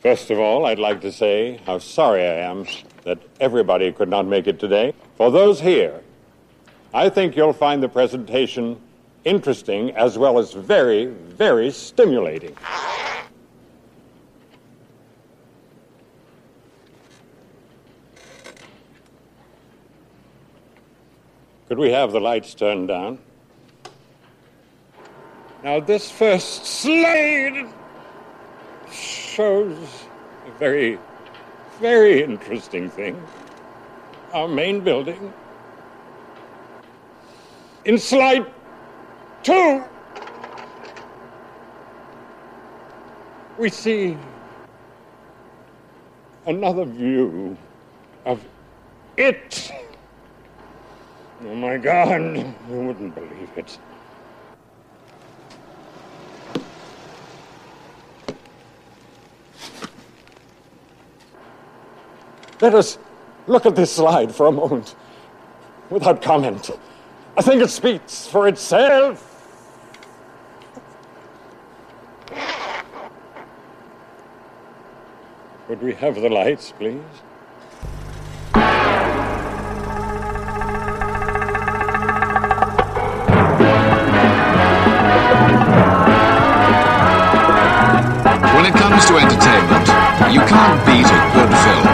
First of all, I'd like to say how sorry I am that everybody could not make it today. For those here, I think you'll find the presentation interesting as well as very, very stimulating. Could we have the lights turned down? Now, this first slide shows a very, very interesting thing. Our main building. In slide two, we see another view of it. Oh my God, you wouldn't believe it. Let us look at this slide for a moment without comment. I think it speaks for itself. Would we have the lights, please? When it comes to entertainment, you can't beat a good film.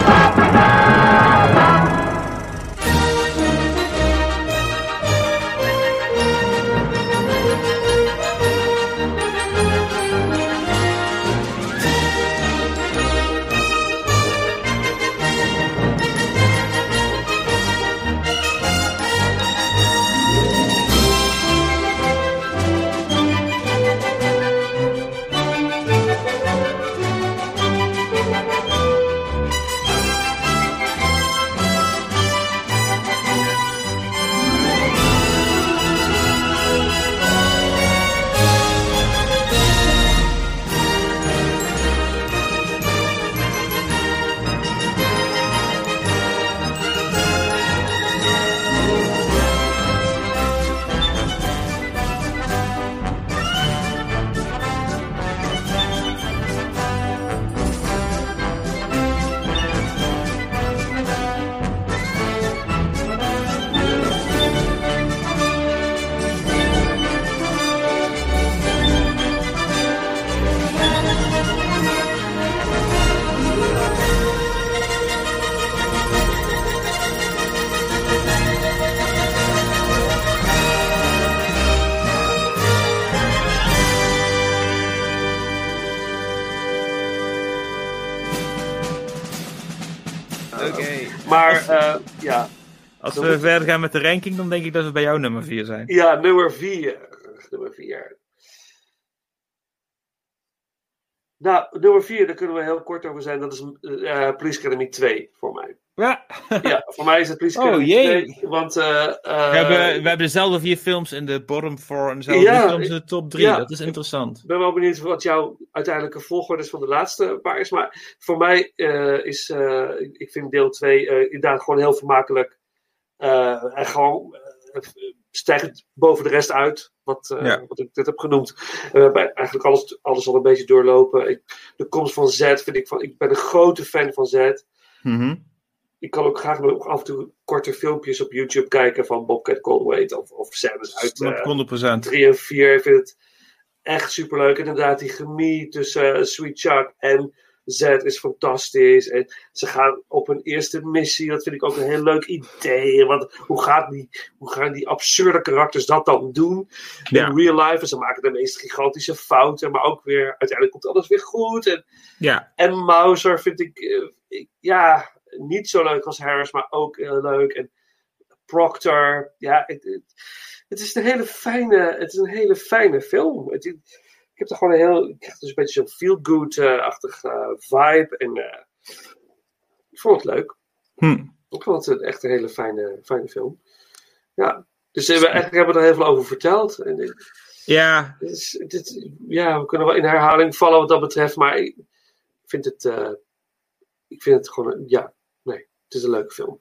Als we verder gaan met de ranking, dan denk ik dat we bij jou nummer 4 zijn. ja, nummer 4. Nummer 4. Nou, nummer 4, daar kunnen we heel kort over zijn. Dat is eh Police Academy 2 voor mij. Ja. Ja, voor mij is het Police Oh, Academy jee. 2. Want eh, eh, we, hebben, we hebben dezelfde vier films in de bottom 4 en dezelfde Ja, films in de top 3. ja. dat is interessant. Ik ben wel benieuwd wat jouw uiteindelijke volgorde is van de laatste paar is. Maar voor mij eh, is, eh, ik vind deel 2 eh, inderdaad gewoon heel vermakelijk. Eh, en gewoon eh, stijgt boven de rest uit. Wat, eh, Ja. wat ik net heb genoemd. We hebben eigenlijk alles, alles al een beetje doorlopen. Ik, de komst van Z vind ik van. Ik ben een grote fan van Z. Mhm. Ik kan ook graag nog af en toe korte filmpjes op YouTube kijken van Bobcat Goldthwait of, of scènes uit 100%. 3 en 4. Ik vind het echt superleuk. Inderdaad, die chemie tussen Sweet Chuck en Z is fantastisch. En ze gaan op een eerste missie. Dat vind ik ook een heel leuk idee. Want hoe, gaat die, hoe gaan die absurde karakters dat dan doen? Ja. In real life. En ze maken de meest gigantische fouten. Maar ook weer, uiteindelijk komt alles weer goed. En, Ja. en Mauser vind ik, eh, ik- ja, niet zo leuk als Harris, maar ook heel leuk. En Proctor, ja, het, het, het is een hele fijne, het is een hele fijne film. Het, ik heb er gewoon een heel, ik krijg dus een beetje zo'n feel-good-achtig eh, vibe. En eh, ik vond het leuk. Hm. Ik vond het echt een hele fijne, fijne film. Ja, dus eh, we, eigenlijk hebben we er heel veel over verteld. En, eh, Ja, is, het is- ja, we kunnen wel in herhaling vallen wat dat betreft, maar ik vind het, eh, ik vind het gewoon, een- ja, nee, het is een leuke film.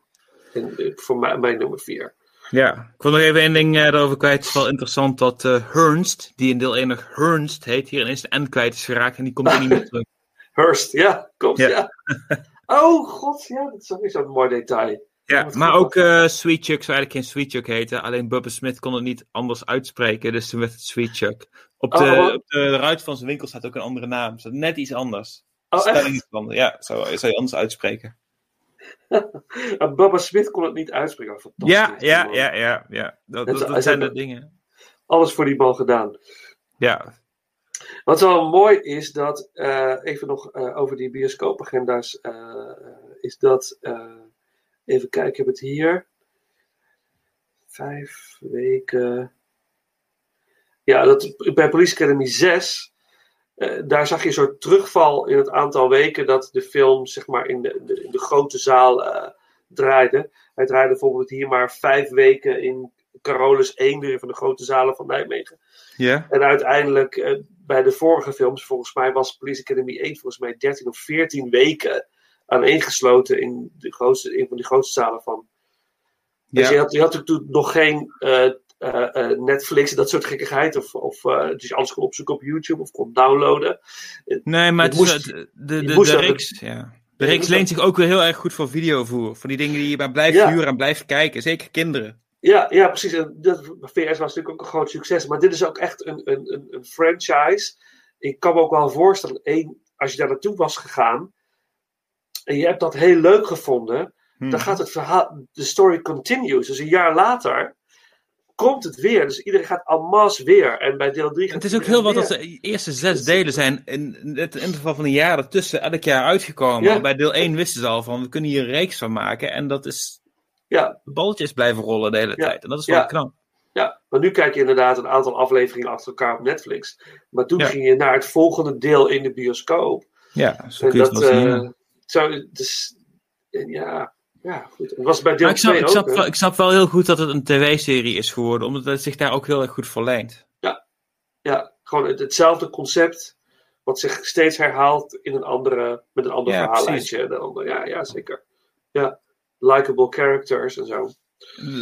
En eh, voor mij, mijn nummer vier. Ja. Ik wil nog even één ding eh, erover kwijt. Het is wel interessant dat Hernst, die in deel 1 nog Hernst heet, hier ineens de N kwijt is geraakt en die komt er niet meer terug. Hurst, ja, klopt, Ja. ja. Oh, god, ja, dat is ook weer zo'n mooi detail. Ja, maar ook eh Sweet Chuck zou eigenlijk geen Sweet Chuck heten. Alleen Bubba Smith kon het niet anders uitspreken, dus toen werd het Sweet Chuck. Op de, Oh, op de ruit van zijn winkel staat ook een andere naam. Staat net iets anders. Oh, is anders. Ja, zou, zou je anders uitspreken. Baba Smith kon het niet uitspreken. Fantastisch. Ja, ja, ja, ja. ja. Dat, zijn de dingen. Alles voor die man gedaan. Ja, Wat wel mooi is dat, eh, even nog eh, over die bioscoopagenda's, eh, is dat, even kijken, ik heb het hier. Vijf weken. Ja, dat, bij Police Academy 6, eh, daar zag je een soort terugval in het aantal weken dat de film zeg maar, in, de, de, in de grote zaal eh, draaide. Hij draaide bijvoorbeeld hier maar vijf weken in Carolus 1, weer van de grote zalen van Nijmegen. ja. En uiteindelijk eh, bij de vorige films, volgens mij was Police Academy 1 volgens mij 13 of 14 weken aaneengesloten in, de grootste, een van de grootste zalen van. Dus je had, je had toen nog geen eh, eh, eh, Netflix en dat soort gekkigheid. Of, of eh, dus alles kon opzoeken op YouTube of kon downloaden. Nee, maar het moest- de, de, de reeks, ja. De reeks leent zich ook weer heel erg goed voor videovoer. Voor die dingen die je maar blijft Ja. huren en blijft kijken. Zeker kinderen. Ja, ja, precies. En dat, VS was natuurlijk ook een groot succes. Maar dit is ook echt een, een, een, een franchise. Ik kan me ook wel voorstellen, één, als je daar naartoe was gegaan. En je hebt dat heel leuk gevonden. Dan gaat het verhaal, de story continues. Dus een jaar later komt het weer. Dus iedereen gaat en masse weer. En bij deel 3 Het is ook heel wat dat de eerste zes delen zijn in het interval van een jaar ertussen elk jaar uitgekomen. Ja. Bij deel 1 wisten ze al van we kunnen hier een reeks van maken. En dat is Ja, balletjes blijven rollen de hele Ja. tijd. En dat is wel Ja. knap. ja, maar nu kijk je inderdaad een aantal afleveringen achter elkaar op Netflix. Maar toen ging je naar het volgende deel in de bioscoop. Ja, zo kun je dat, het wel zien. eh, zo, dus, en ja, ja, goed. Het was bij deel Maar ik snap, 2 ik, snap, wel- ik snap wel heel goed dat het een tv-serie is geworden. Omdat het zich daar ook heel erg goed voor leent. Ja, gewoon het, hetzelfde concept. Wat zich steeds herhaalt in een andere, met een ander Ja, verhaallijntje. En een ander- Ja, ja, zeker. Ja, likable characters en zo.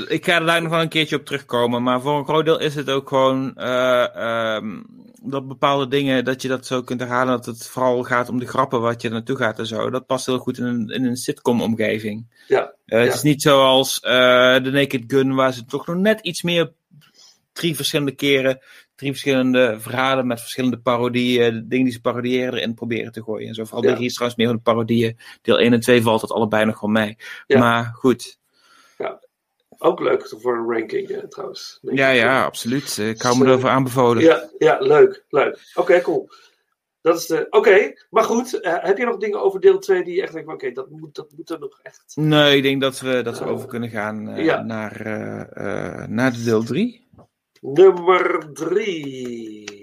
Ik ga er daar nog wel een keertje op terugkomen. Maar voor een groot deel is het ook gewoon eh, ehm, dat bepaalde dingen, dat je dat zo kunt herhalen. Dat het vooral gaat om de grappen wat je er naartoe gaat en zo. Dat past heel goed in een, in een sitcom-omgeving. Ja, Eh, Het Ja. is niet zoals eh The Naked Gun, waar ze toch nog net iets meer, drie verschillende keren, drie verschillende verhalen met verschillende parodieën, de dingen die ze parodiëren erin proberen te gooien. En zo vooral Ja. de drie is trouwens meer van de parodieën. Deel 1 en 2 valt dat allebei nog wel mee. Ja. Maar goed. Ook leuk voor een ranking eh, trouwens. Ja, ja, absoluut. Eh, Ik hou me Dus, eh, erover aanbevolen. Ja, ja, leuk, leuk. Oké, cool. Dat is de. Oké, maar goed. eh, heb je nog dingen over deel 2 die je echt denkt: oké, dat, moet, dat moet er nog echt. Nee, ik denk dat we, dat we over kunnen gaan eh, Ja. naar, eh, eh, naar de deel 3. Nummer 3.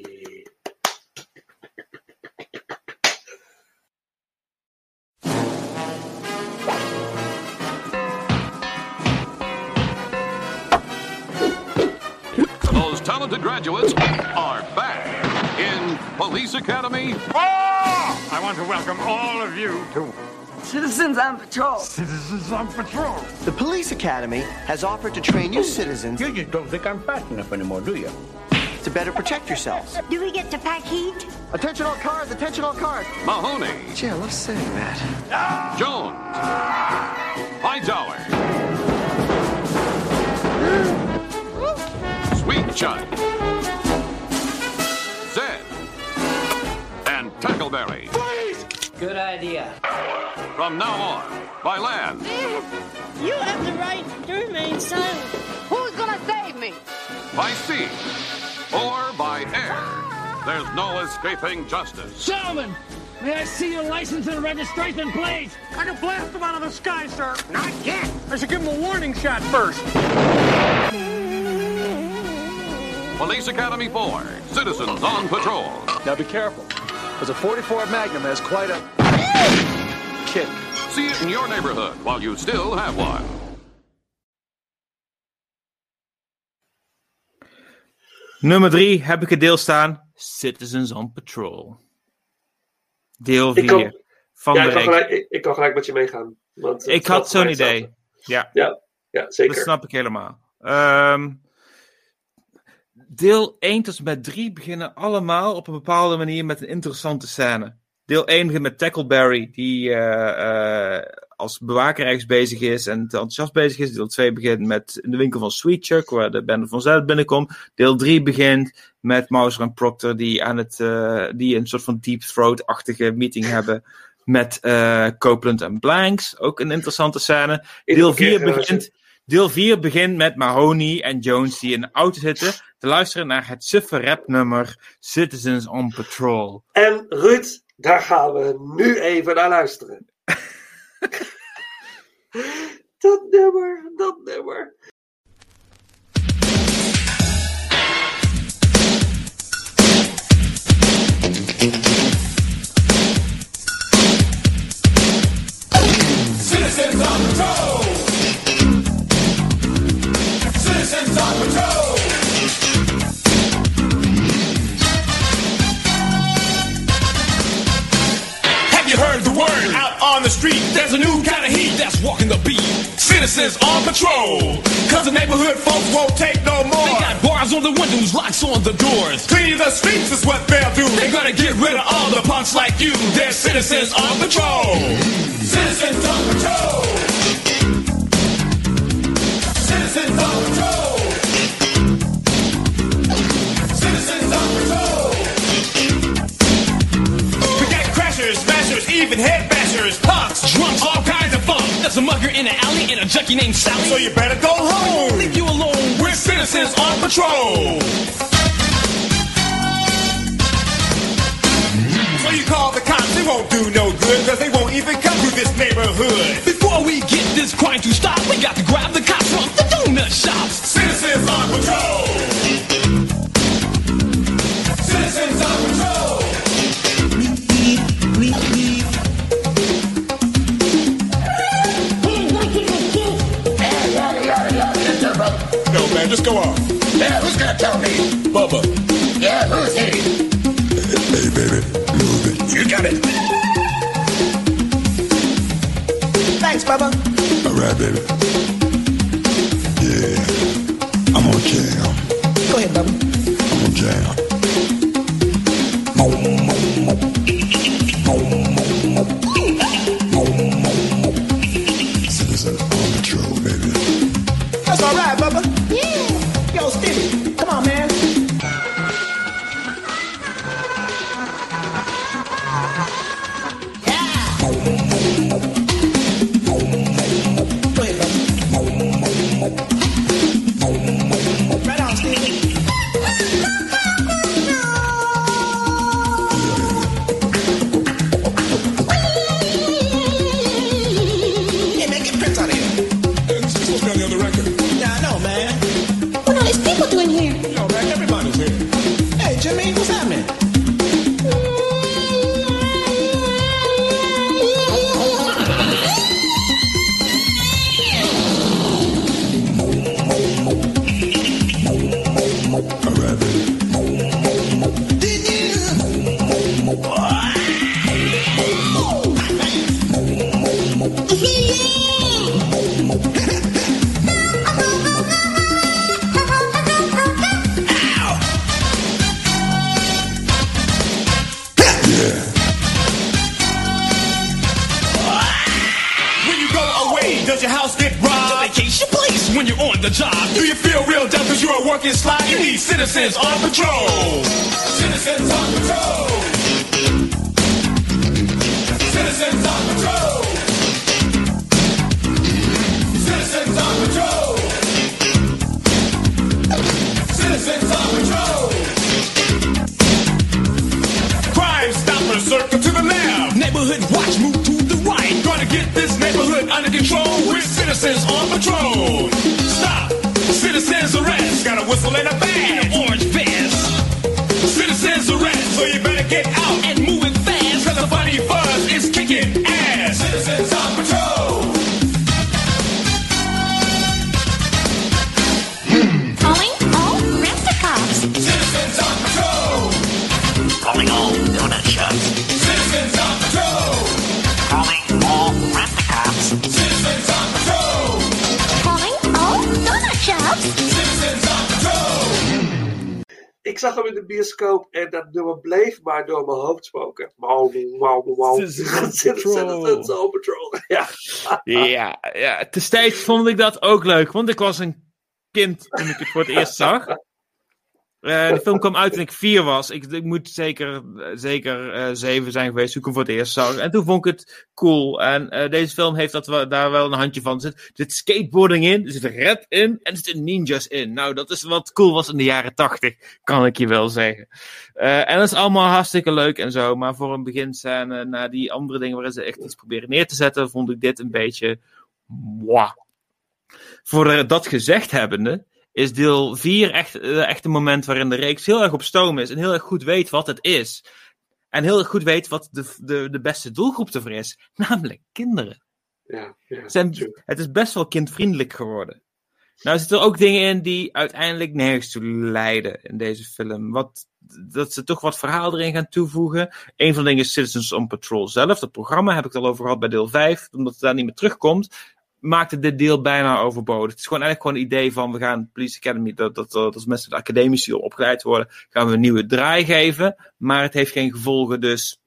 Graduates are back in Police Academy. Oh! I want to welcome all of you to Citizens on patrol. Citizens on Patrol. The Police Academy has offered to train you citizens You just don't think I'm fast enough anymore, do you? to better protect yourselves. Do we get to pack heat? Attention all cars, attention all cars. Mahoney, Gee, I love saying that. Jones, Hightower, Sweet Chuck, and Tackleberry. Good idea. From now on, by land, You have the right to remain silent. Who's gonna save me? by sea, or by air. There's no escaping justice. Gentlemen, may I see your license and registration, please? I can blast them out of the sky, sir. Not yet. I should give them a warning shot first. Police Academy 4, Citizens on Patrol. Now be careful, because a 44 Magnum has quite a kick. See it in your neighborhood while you still have one. Nummer 3 heb ik het deel staan. Citizens on Patrol. Deel Ik 4 kan- van Ja, de ik kan, reeks. gelijk, ik, ik kan gelijk met je meegaan. Want Ik had zo'n idee. Ja, Ja, ja, zeker. dat snap ik helemaal. Ehm, deel 1 tot en met 3 beginnen allemaal op een bepaalde manier met een interessante scène. Deel 1 begint met Tackleberry, die eh, eh, als bewaker ergens bezig is en te enthousiast bezig is. Deel 2 begint met in de winkel van Sweet Chuck, waar de bende van Zuid binnenkomt. Deel 3 begint met Mouser en Proctor, die, aan het, eh, die een soort van deep throat-achtige meeting hebben met Copeland en Blanks. Ook een interessante scène. Deel 4 begint... Deel 4 begint met Mahoney en Jones die in de auto zitten te luisteren naar het suffe rapnummer Citizens on Patrol. En Ruud, daar gaan we nu even naar luisteren. dat nummer, dat nummer. Citizens on patrol! The word out on the street? There's a new kind of heat that's walking the beat. Citizens on patrol. Cause the neighborhood folks won't take no more. They got bars on the windows, locks on the doors. Clean the streets is what they'll do. They're gonna get rid of all the punks like you. They're citizens on patrol. Citizens on patrol! Citizens on even head bashers, punks, drunks, all kinds of fun. There's a mugger in the alley and a junkie named Sally. So you better go home! Leave you alone. We're citizens on patrol. So you call the cops, they won't do no good, cause they won't even come through this neighborhood. Before we get this crime to stop, we got to grab the cops from the donut shops. Citizens on patrol! Just go on. Yeah, who's gonna tell me? Bubba. Yeah, who's he? Zag hem in de bioscoop en dat nummer bleef maar door mijn hoofd spoken. Wow, wow, wow. Citizen Patrol. Ja. Ja, ja, destijds vond ik dat ook leuk, want ik was een kind toen ik het voor het eerst zag. Eh, de film kwam uit toen ik vier was. Ik, ik moet zeker, zeker eh, zeven zijn geweest toen ik hem voor het eerst zag. En toen vond ik het cool. En eh, deze film heeft dat we, daar wel een handje van. Er zit, skateboarding in, er zit rap in en er zitten ninjas in. Nou, dat is wat cool was in de jaren tachtig, kan ik je wel zeggen. En dat is allemaal hartstikke leuk en zo. Maar voor een beginscène, na die andere dingen waarin ze echt iets proberen neer te zetten, vond ik dit een beetje... Mwah. Voor dat gezegd hebbende, is deel 4 echt, eh, echt een moment waarin de reeks heel erg op stoom is en heel erg goed weet wat het is. En heel erg goed weet wat de, de, de beste doelgroep ervoor is, namelijk kinderen. Ja, ja, Zijn, het is best wel kindvriendelijk geworden. Nou er zitten ook dingen in die uiteindelijk nergens toe leiden in deze film. Wat, dat ze toch wat verhaal erin gaan toevoegen. Een van de dingen is Citizens on Patrol zelf. Dat programma heb ik het al over gehad bij deel 5. Omdat het daar niet meer terugkomt, maakte dit deel bijna overbodig. Het is gewoon eigenlijk gewoon een idee van we gaan Police Academy, dat, dat, dat als mensen de academici opgeleid worden, gaan we een nieuwe draai geven. Maar het heeft geen gevolgen, dus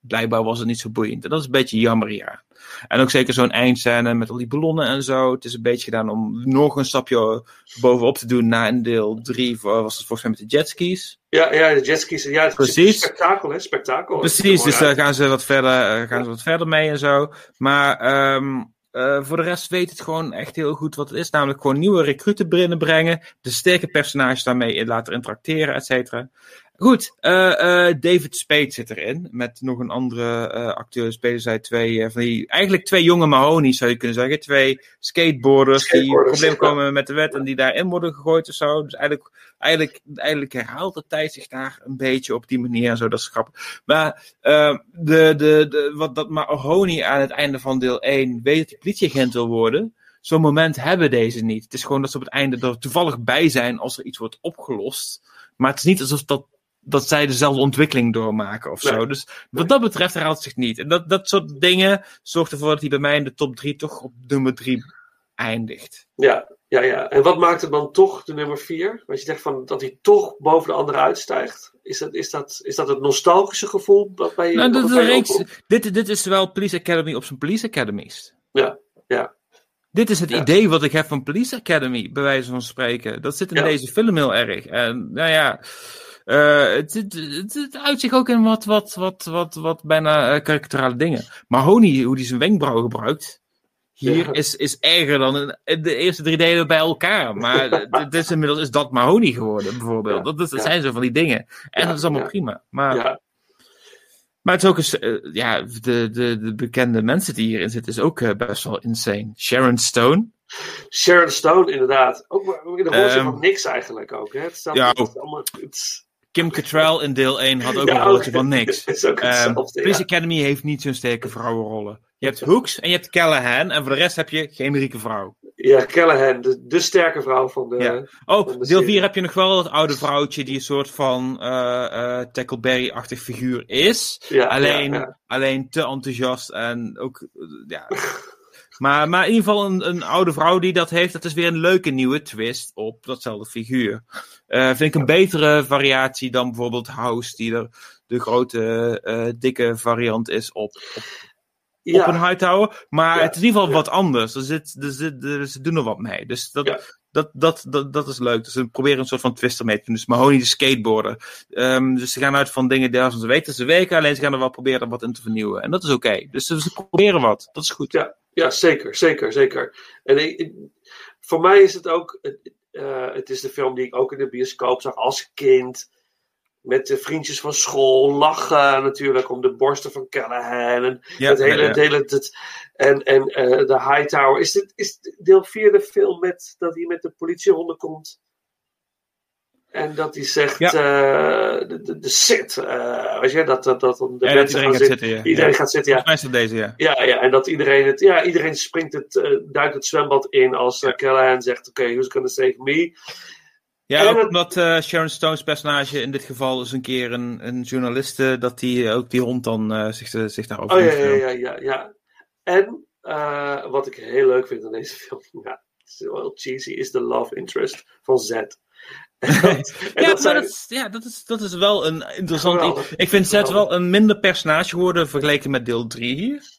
blijkbaar was het niet zo boeiend. En dat is een beetje jammer, ja. En ook zeker zo'n eindscène met al die ballonnen en zo. Het is een beetje gedaan om nog een stapje bovenop te doen na een deel 3. Was het volgens mij met de jetskis? Ja, ja, de jetskis. Ja, het is Precies. spektakel, hè? Spektakel. Precies, dus daar daar gaan ze wat verder, eh, gaan ze wat verder mee en zo. Maar ehm, eh, voor de rest weet het gewoon echt heel goed wat het is. Namelijk gewoon nieuwe recruten binnenbrengen. De sterke personages daarmee laten interacteren, et cetera. Goed, eh, eh, David Spade zit erin. Met nog een andere eh, acteur spelen zij twee van die... Eigenlijk twee jonge Mahonies zou je kunnen zeggen. Twee skateboarders, die Skateboarders, problemen ja. komen met de wet en die daarin worden gegooid of zo. Dus eigenlijk, eigenlijk, eigenlijk herhaalt de tijd zich daar een beetje op die manier en zo. Dat is grappig. Maar de, de, de, wat dat Mahoney aan het einde van deel 1 weet dat hij politieagent wil worden. Zo'n moment hebben deze niet. Het is gewoon dat ze op het einde er toevallig bij zijn als er iets wordt opgelost. Maar het is niet alsof dat, dat zij dezelfde ontwikkeling doormaken of zo. Nee. Dus wat dat betreft herhaalt het zich niet. En dat, dat soort dingen zorgt ervoor dat hij bij mij in de top 3 toch op nummer 3 eindigt. Ja, ja, ja. En wat maakt het dan toch de nummer 4? Want je zegt van dat hij toch boven de andere uitstijgt. Is dat, is dat, is dat het nostalgische gevoel dat bij je. Nou, dat je reeks, opkomt? dit, dit is wel Police Academy op zijn Police Academies. Ja, ja. Dit is het Ja. idee wat ik heb van Police Academy, bij wijze van spreken. Dat zit in Ja. deze film heel erg. En nou ja, eh, het, het, het, het uit zich ook in wat, wat, wat, wat, wat bijna eh, karikaturale dingen. Mahoney, hoe hij zijn wenkbrauw gebruikt, hier Ja. is, is erger dan in de eerste drie delen bij elkaar. Maar dit is inmiddels is dat Mahoney geworden, bijvoorbeeld. Dat, dat, dat Ja. zijn zo van die dingen. En dat is allemaal prima. Maar, ja. maar het is ook eens, eh, ja, de, de, de bekende mensen die hierin zitten, is ook best wel insane. Sharon Stone. Sharon Stone, inderdaad. Ook in de rol Ehm, van niks eigenlijk ook. Hè? Het staat ja, het is ook. allemaal, het Kim Cattrall in deel 1 had ook Ja, een rolletje van niks. Hetzelfde, Police ja. Academy heeft niet zo'n sterke vrouwenrollen. Je hebt Hooks en je hebt Callahan. En voor de rest heb je geen rieke vrouw. Ja, Callahan, de, de sterke vrouw van de. Ja. Oh, van de deel serie. 4 heb je nog wel dat oude vrouwtje die een soort van eh eh Tackleberry-achtig figuur is. Ja, alleen, ja, alleen te enthousiast en ook, ja. Maar, maar in ieder geval een, een oude vrouw die dat heeft, dat is weer een leuke nieuwe twist op datzelfde figuur. Eh, vind ik een betere variatie dan bijvoorbeeld House, die er de grote, eh, dikke variant is op, op, Ja. op een Hightower. Maar Ja, het is in ieder geval wat anders. Er zit, er zit, er, ze doen er wat mee. Dus dat, Ja. dat, dat, dat, dat is leuk. Dus ze proberen een soort van twist ermee te doen. Dus Mahoney de skateboarder. Ehm, dus ze gaan uit van dingen die ze weten ze werken. Alleen ze gaan er wel proberen er wat in te vernieuwen. En dat is oké. Dus ze, proberen wat. Dat is goed. Ja, ja zeker, zeker, zeker. En ik- voor mij is het ook. het- eh, het is de film die ik ook in de bioscoop zag als kind. Met de vriendjes van school, lachen natuurlijk om de borsten van Callahan. En Ja, het hele. ja, ja. Het hele het, en en eh, de Hightower. Is, dit, is deel 4 de film met, dat hij met de politiehonden komt? En dat hij zegt, Ja. eh, de, de, de sit, eh, weet je, dat, dat, dat de Ja, dat mensen iedereen gaan gaat zitten. zitten, ja. Iedereen gaat zitten, ja. Volgens mij is dat deze, ja. Ja, ja, en dat iedereen het, ja, iedereen springt het, eh, duikt het zwembad in als uh, Callahan zegt, oké, who's gonna save me? Ja, En ook het- omdat Sharon Stone's personage in dit geval is een keer een, een journaliste, dat die ook die hond dan zich, zich daarover Oh ja, ja, ja, ja, ja. En wat ik heel leuk vind aan deze film, ja, het is wel heel cheesy, is de love interest van Z. Dat, ja, dat maar dat, is- ja, dat, is, dat is wel een interessant. Geweldig. Ik, vind Zet wel een minder personage geworden vergeleken met deel 3 hier.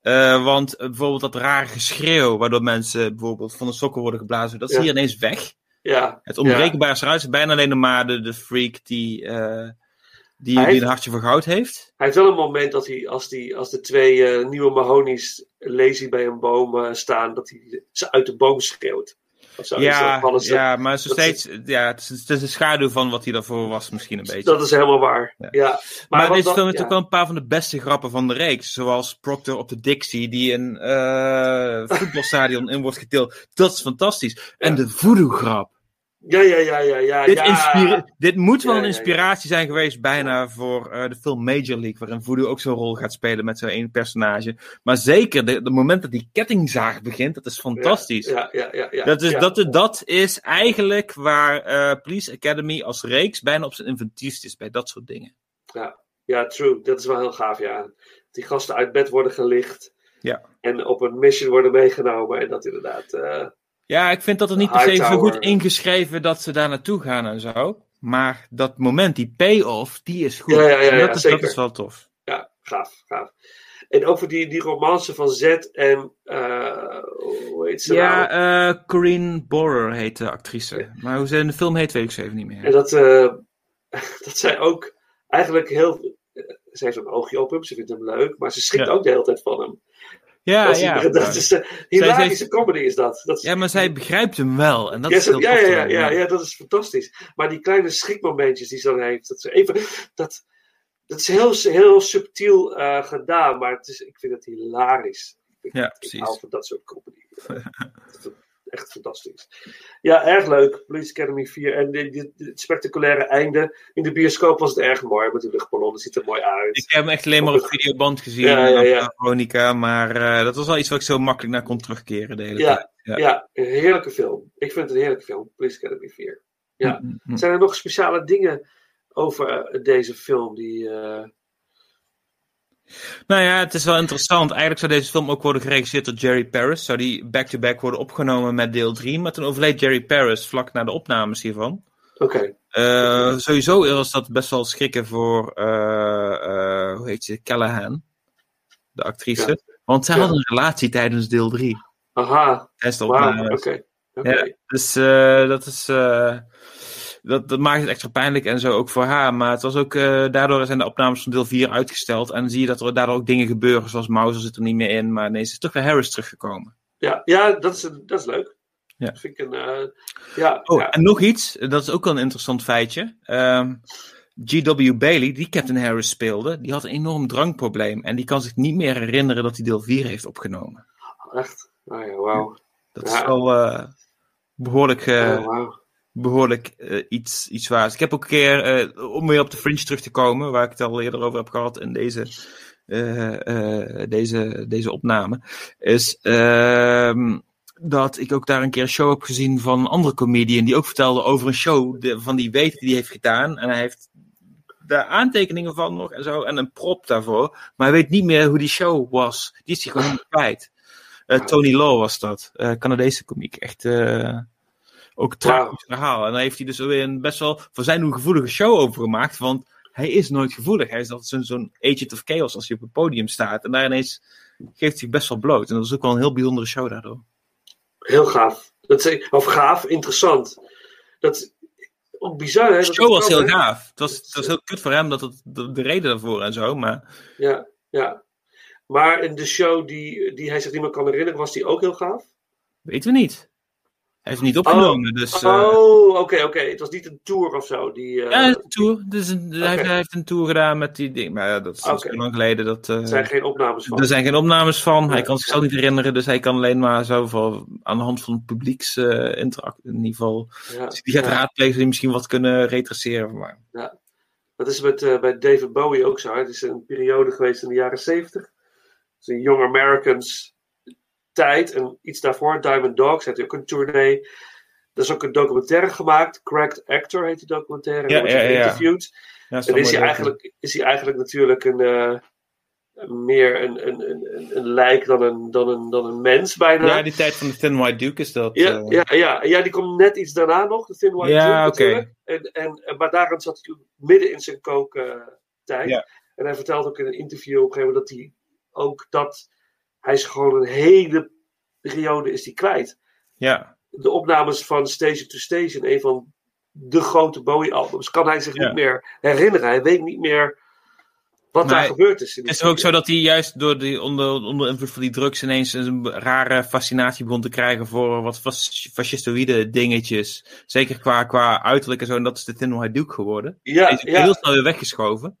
Eh, want eh, bijvoorbeeld dat rare geschreeuw, waardoor mensen bijvoorbeeld van de sokken worden geblazen, dat is Ja. hier ineens weg. ja, Het onbreekbare is eruit. Is bijna alleen maar de, de freak die, eh, die, een hartje voor goud heeft. Hij heeft wel een moment dat hij, als, die, als de twee nieuwe Mahonies lazy bij een boom staan, dat hij ze uit de boom schreeuwt. Zo. Ja, ze- ja, maar zo steeds, ja, het is, het is een schaduw van wat hij daarvoor was, misschien een beetje. Dat is helemaal waar. Ja. Maar, wat deze dan- film heeft ja. ook wel een paar van de beste grappen van de reeks. Zoals Proctor op de Dixie, die een eh, voetbalstadion in wordt getild. Dat is fantastisch. En de voodoo-grap. Ja, ja, ja, ja, ja. Dit, ja. dit moet wel Ja, een inspiratie zijn geweest bijna voor eh, de film Major League, waarin voodoo ook zo'n rol gaat spelen met zo'n één personage. Maar zeker, de, de moment dat die kettingzaag begint, dat is fantastisch. Ja, ja, ja, ja, dat, is, dat, dat is eigenlijk waar eh, Police Academy als reeks bijna op zijn inventiefst is bij dat soort dingen. Ja, ja, true. Dat is wel heel gaaf, ja. Die gasten uit bed worden gelicht Ja. en op een mission worden meegenomen. En dat inderdaad... eh, Ja, ik vind dat er niet per se zo goed ingeschreven dat ze daar naartoe gaan en zo. Maar dat moment, die payoff, die is goed. Ja, dat, is, zeker. dat is wel tof. Ja, gaaf, gaaf. En over die, die romance van Z en... eh hoe heet ze Ja, nou? eh Corinne Borer heet de actrice. Maar hoe ze in de film heet, weet ik zo even niet meer. En dat, eh, dat zij ook eigenlijk heel... Ze heeft een oogje op hem, ze vindt hem leuk, maar ze schrikt ook de hele tijd van hem. Ja, dat is, ja. dat is eh, hilarische comedy is dat. dat is, Ja, maar zij begrijpt hem wel. En dat ja, is heel ja, ja, ja, ja, ja, dat is fantastisch. Maar die kleine schrikmomentjes die ze dan heeft, dat, ze even, dat, dat is heel, heel subtiel eh, gedaan, maar het is, ik vind het hilarisch. Ik, Ja, ik precies. hou van dat soort comedy. Echt fantastisch. Ja, erg leuk. Police Academy 4. En dit spectaculaire einde. In de bioscoop was het erg mooi met de luchtballon. Het ziet er mooi uit. Ik heb hem echt alleen maar op videoband gezien. Ja, ja, ja. Veronica. Maar eh, dat was wel iets wat ik zo makkelijk naar kon terugkeren de hele Ja, tijd. ja. een heerlijke film. Ik vind het een heerlijke film. Police Academy 4. Ja. Mm, mm, mm. Zijn er nog speciale dingen over eh, deze film die... eh, Nou ja, het is wel interessant. Eigenlijk zou deze film ook worden geregisseerd door Jerry Paris. Zou die back-to-back worden opgenomen met deel 3. Maar toen overleed Jerry Paris vlak na de opnames hiervan. Oké. Eh, sowieso was dat best wel schrikken voor, eh, eh, hoe heet ze, Callahan, de actrice. Want zij Ja. hadden een relatie tijdens deel 3. Aha. Tijdens de oké. Ja, dus dat is. Dat, dat maakt het extra pijnlijk en zo ook voor haar. Maar het was ook. eh, daardoor zijn de opnames van deel 4 uitgesteld. En dan zie je dat er daardoor ook dingen gebeuren. Zoals Mauser zit er niet meer in. Maar nee, ze is toch weer Harris teruggekomen. Ja, ja dat, is, dat is leuk. Ja. Dat vind ik een... eh, ja, Oh, ja. en nog iets. Dat is ook wel een interessant feitje. Ehm, G.W. Bailey, die Captain Harris speelde, die had een enorm drankprobleem. En die kan zich niet meer herinneren dat hij deel 4 heeft opgenomen. Echt? Oh ja, wauw. Dat Ja. is wel eh, behoorlijk, eh, Oh. Behoorlijk eh, iets, iets waars. Ik heb ook een keer, eh, om weer op de Fringe terug te komen, waar ik het al eerder over heb gehad in deze, eh, deze, deze opname, is ehm, dat ik ook daar een keer een show heb gezien van een andere comedian die ook vertelde over een show van die weet die heeft gedaan. En hij heeft daar aantekeningen van nog en zo en een prop daarvoor. Maar hij weet niet meer hoe die show was. Die is hij gewoon kwijt. Tony Law was dat, Canadese komiek. Echt ook een tragisch verhaal. En daar heeft hij dus weer een best wel voor zijn hoe gevoelige show over gemaakt. Want hij is nooit gevoelig. Hij is altijd zo'n agent of chaos als hij op het podium staat. En daar ineens geeft hij best wel bloot. En dat is ook wel een heel bijzondere show daardoor. Heel gaaf. Dat is, of gaaf, interessant. Dat ook bizar, hè? De show was heel gaaf. Het was, het was heel kut voor hem, dat het, de, de reden daarvoor en zo. Maar Ja, ja. Maar in de show die, die hij zich niet meer kan herinneren, was die ook heel gaaf? weten we niet. Hij heeft het niet opgenomen. dus, eh, oh, oké, oké. Het was niet een tour of zo. Die, eh, ja, een tour. Dus een, hij, heeft een tour gedaan met die ding. Maar ja, dat is, is zo lang geleden. Dat, eh, er zijn geen opnames van. Er zijn geen opnames van. Hij kan zichzelf niet herinneren. Dus hij kan alleen maar zo voor, aan de hand van publieks eh interact in ieder geval. Ja, Dus die gaat ja. raadplegen die misschien wat kunnen retraceren mij. Ja. Dat is met, eh, bij David Bowie ook zo. Het is een periode geweest in de jaren zeventig. Het is een Young Americans tijd. En iets daarvoor, Diamond Dogs, heeft hij ook een tournee. Er is ook een documentaire gemaakt. Cracked Actor heet die documentaire. Ja, wordt ja, hij ja. geïnterviewd. Ja, dat is en is hij, eigenlijk, is hij eigenlijk natuurlijk een, eh, meer een, een, een, een lijk dan een, dan, een, dan een mens bijna. Ja, die tijd van de Thin White Duke is dat. Ja, eh, ja, ja, ja, die komt net iets daarna nog, de Thin White Ja, Duke oké. natuurlijk. En, en, maar daarin zat hij midden in zijn kooktijd. Ja. En hij vertelt ook in een interview op een gegeven moment dat hij ook dat hij is gewoon een hele periode is hij kwijt. ja. De opnames van Station to Station, een van de grote Bowie-albums, kan hij zich Ja. niet meer herinneren. Hij weet niet meer wat Maar daar gebeurd is. in Het die is ook zo dat hij juist door die, onder, onder invloed van die drugs ineens een rare fascinatie begon te krijgen voor wat fas- fascistoïde dingetjes. Zeker qua, qua uiterlijk en zo. En dat is de Thin White Duke geworden. Ja, Hij is ja. heel snel weer weggeschoven.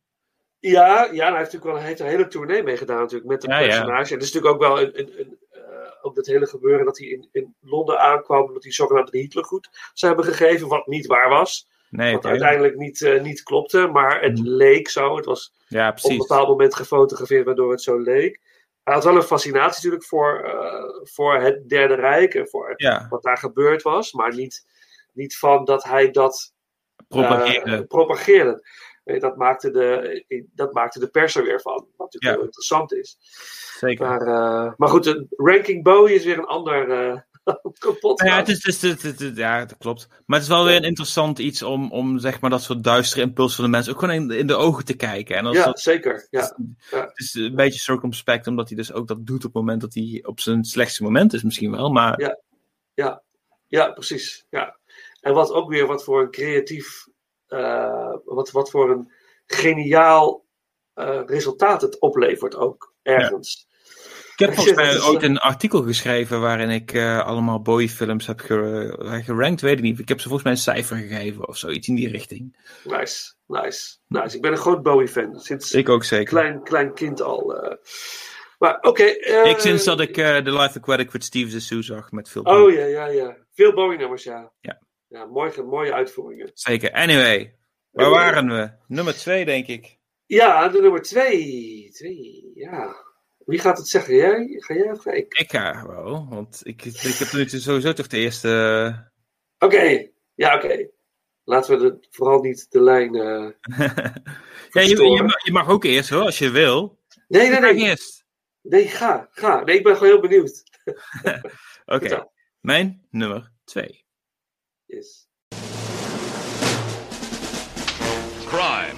Ja, ja en hij heeft natuurlijk wel hij heeft een hele tournee meegedaan natuurlijk met het Ja, ja. personage. En het is natuurlijk ook wel een, een, een, eh, ook dat hele gebeuren dat hij in, in Londen aankwam, dat hij zogenaamd de Hitlergoed zou hebben gegeven, wat niet waar was. Nee, wat uiteindelijk niet, eh, niet klopte, maar het leek zo. Het was Ja, op een bepaald moment gefotografeerd waardoor het zo leek. Hij had wel een fascinatie natuurlijk voor, eh, voor het Derde Rijk en voor Ja. wat daar gebeurd was, maar niet, niet van dat hij dat Propageren. eh, propageerde. Eh, Dat maakte, de, eh, dat maakte de pers er weer van. Wat natuurlijk Ja. heel interessant is. Zeker. Maar, eh, maar goed, de ranking Bowie is weer een ander eh kapot. Ja, het is, het is, het ja, dat klopt. Maar het is wel weer een interessant iets om, om zeg maar, dat soort duistere impuls van de mensen ook gewoon in, in de ogen te kijken. En als ja, dat, zeker. Ja. het is een beetje circumspect, omdat hij dus ook dat doet op het moment dat hij op zijn slechtste moment is, misschien wel. Maar Ja. Ja. ja, precies. Ja. En wat ook weer wat voor een creatief, eh, wat, wat voor een geniaal eh, resultaat het oplevert ook ergens. ik heb volgens mij ooit eh, een artikel geschreven waarin ik allemaal Bowie-films heb ge- gerankt, weet ik niet. Ik heb ze volgens mij een cijfer gegeven of zoiets in die richting. Nice, nice, nice. Ik ben een groot Bowie-fan. Sinds Ik ook zeker. klein, klein kind al. Maar oké. ik sinds dat ik The Life Aquatic with Steve Zissou zag met veel Oh ja, ja, ja. Veel Bowie-nummers, ja. Ja. Ja, mooie, mooie uitvoeringen. Zeker. Anyway, waar Anyway. waren we? Nummer twee, denk ik. Ja, de nummer twee. twee. Ja. Wie gaat het zeggen? Jij? Ga jij of ga ik? Ik ga wel, want ik, ik heb nu sowieso toch de eerste. Oké. Ja, oké. Laten we de, vooral niet de lijn. eh, ja, je, je, mag, je mag ook eerst hoor, als je wil. Nee, nee, nee. eerst. Nee, ga. Ga. Nee, ik ben gewoon heel benieuwd. Oké, mijn nummer twee. Yes. Crime.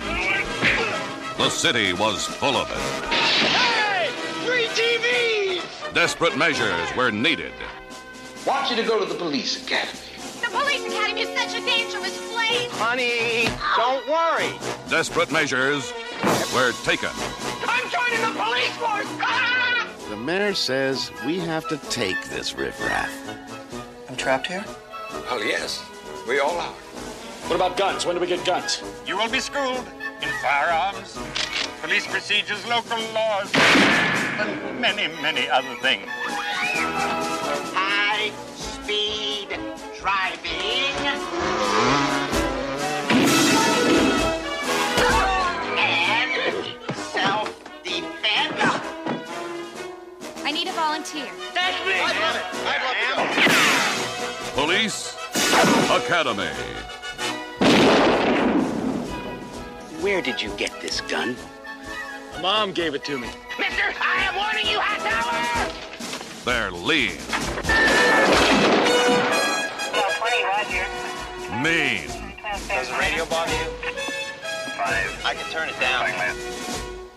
The city was full of it. Hey! Free TV! Desperate measures were needed. Want you to go to the police academy. The police academy is such a dangerous place. Honey, don't worry. Desperate measures were taken. I'm joining the police force! Ah! The mayor says we have to take this riffraff. I'm trapped here? Well, yes. We all are. What about guns? When do we get guns? You will be schooled in firearms, police procedures, local laws, and many, many other things. High speed driving. And self defense. I need a volunteer. That's me. I love it. I'd love to go. Police Academy. Where did you get this gun? Mom gave it to me. Mister, I am warning you, hot tower! They're lean, mean, Does the radio bother you? Five. I can turn it down.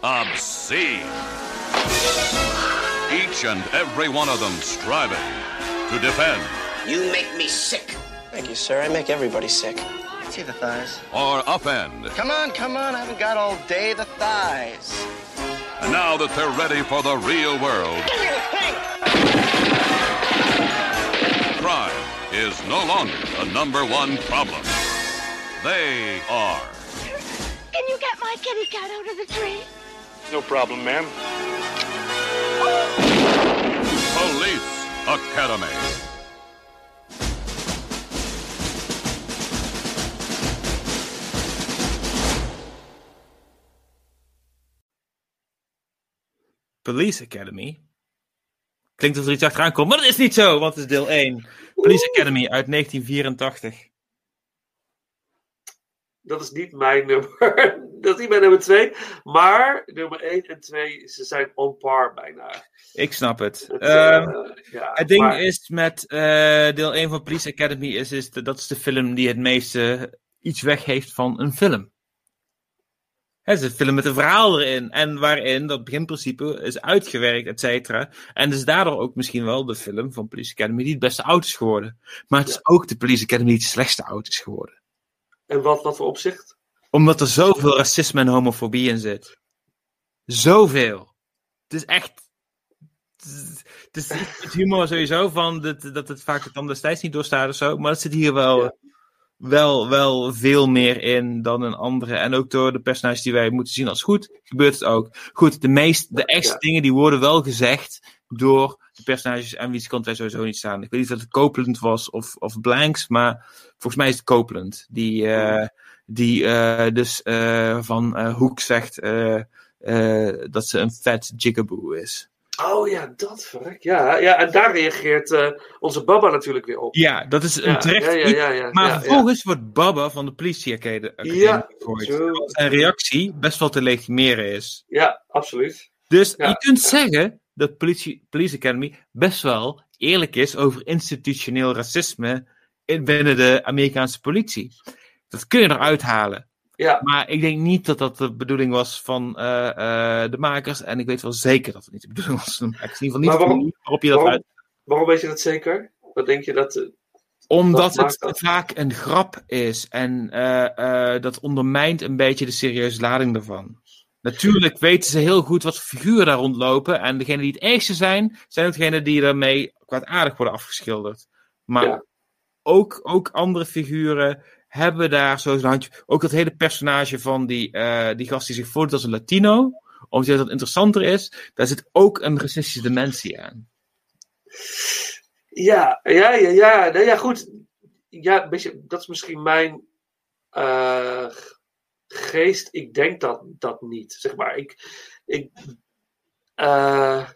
obscene. Each and every one of them striving to defend You make me sick. Thank you, sir. I make everybody sick. See the thighs. or upend. Come on, come on. I haven't got all day. The thighs. And now that they're ready for the real world, crime is no longer the number one problem. They are. Can you get my kitty cat out of the tree? No problem, ma'am. Police Academy. Police Academy. Klinkt alsof er iets achteraan komt, maar dat is niet zo, want het is deel 1. Police Academy uit 1984. dat is niet mijn nummer. dat is niet mijn nummer 2. Maar nummer 1 en 2, ze zijn on par bijna. Ik snap het. Het, Ehm, eh, ja, het ding maar- is met eh, deel 1 van Police Academy is, is de- dat is de film die het meeste iets weg heeft van een film. Het is een film met een verhaal erin. En waarin dat beginprincipe is uitgewerkt, et cetera. En dus daardoor ook misschien wel de film van Police Academy die het beste oud is geworden. Maar het is ook de Police Academy die het slechtste oud is geworden. En wat, wat voor opzicht? Omdat er zoveel racisme en homofobie in zit. Zoveel. Het is echt. Het is het humor sowieso van dat, dat het vaak dan destijds niet doorstaat of zo. Maar het zit hier wel, wel, wel veel meer in dan een andere. En ook door de personages die wij moeten zien als goed, gebeurt het ook. Goed, de, meest, de echte Ja. dingen die worden wel gezegd door de personages aan wie kant wij sowieso niet staan. Ik weet niet of het Copeland was of, of Blanks, maar volgens mij is het Copeland. Die, eh, die eh, dus eh, van Hoek zegt dat ze een vet jigaboo is. Oh ja, dat verrek. Ja, ja en daar reageert eh, onze Baba natuurlijk weer op. Ja, dat is een Ja, terecht ja, ja, maar vervolgens wordt Baba van de politie academy Ja, gegooid. Terwijl Zijn reactie best wel te legitimeren is. Ja, absoluut. Dus je kunt zeggen dat politie, Police Academy best wel eerlijk is over institutioneel racisme in, binnen de Amerikaanse politie. Dat kun je eruit halen. Ja. Maar ik denk niet dat dat de bedoeling was van eh, eh, de makers. En ik weet wel zeker dat het niet de bedoeling was van de makers. In ieder geval niet de waarom- waarop je dat waarom, uit... waarom weet je dat zeker? Wat denk je dat... eh, Omdat het dat? vaak een grap is. En dat ondermijnt een beetje de serieuze lading ervan. Natuurlijk weten ze heel goed wat voor figuren daar rondlopen. En degenen die het ergste zijn, zijn degenen die daarmee kwaadaardig worden afgeschilderd. Maar Ja. ook, ook andere figuren hebben daar zo zijn handje. Ook dat hele personage van die, eh, die gast die zich voordoet als een Latino. Omdat dat interessanter is. Daar zit ook een racistische dimensie aan. Ja, ja, ja, ja. Nou ja, goed. Ja, beetje, dat is misschien mijn eh, geest. Ik denk dat, dat niet. Zeg maar, ik. ik eh,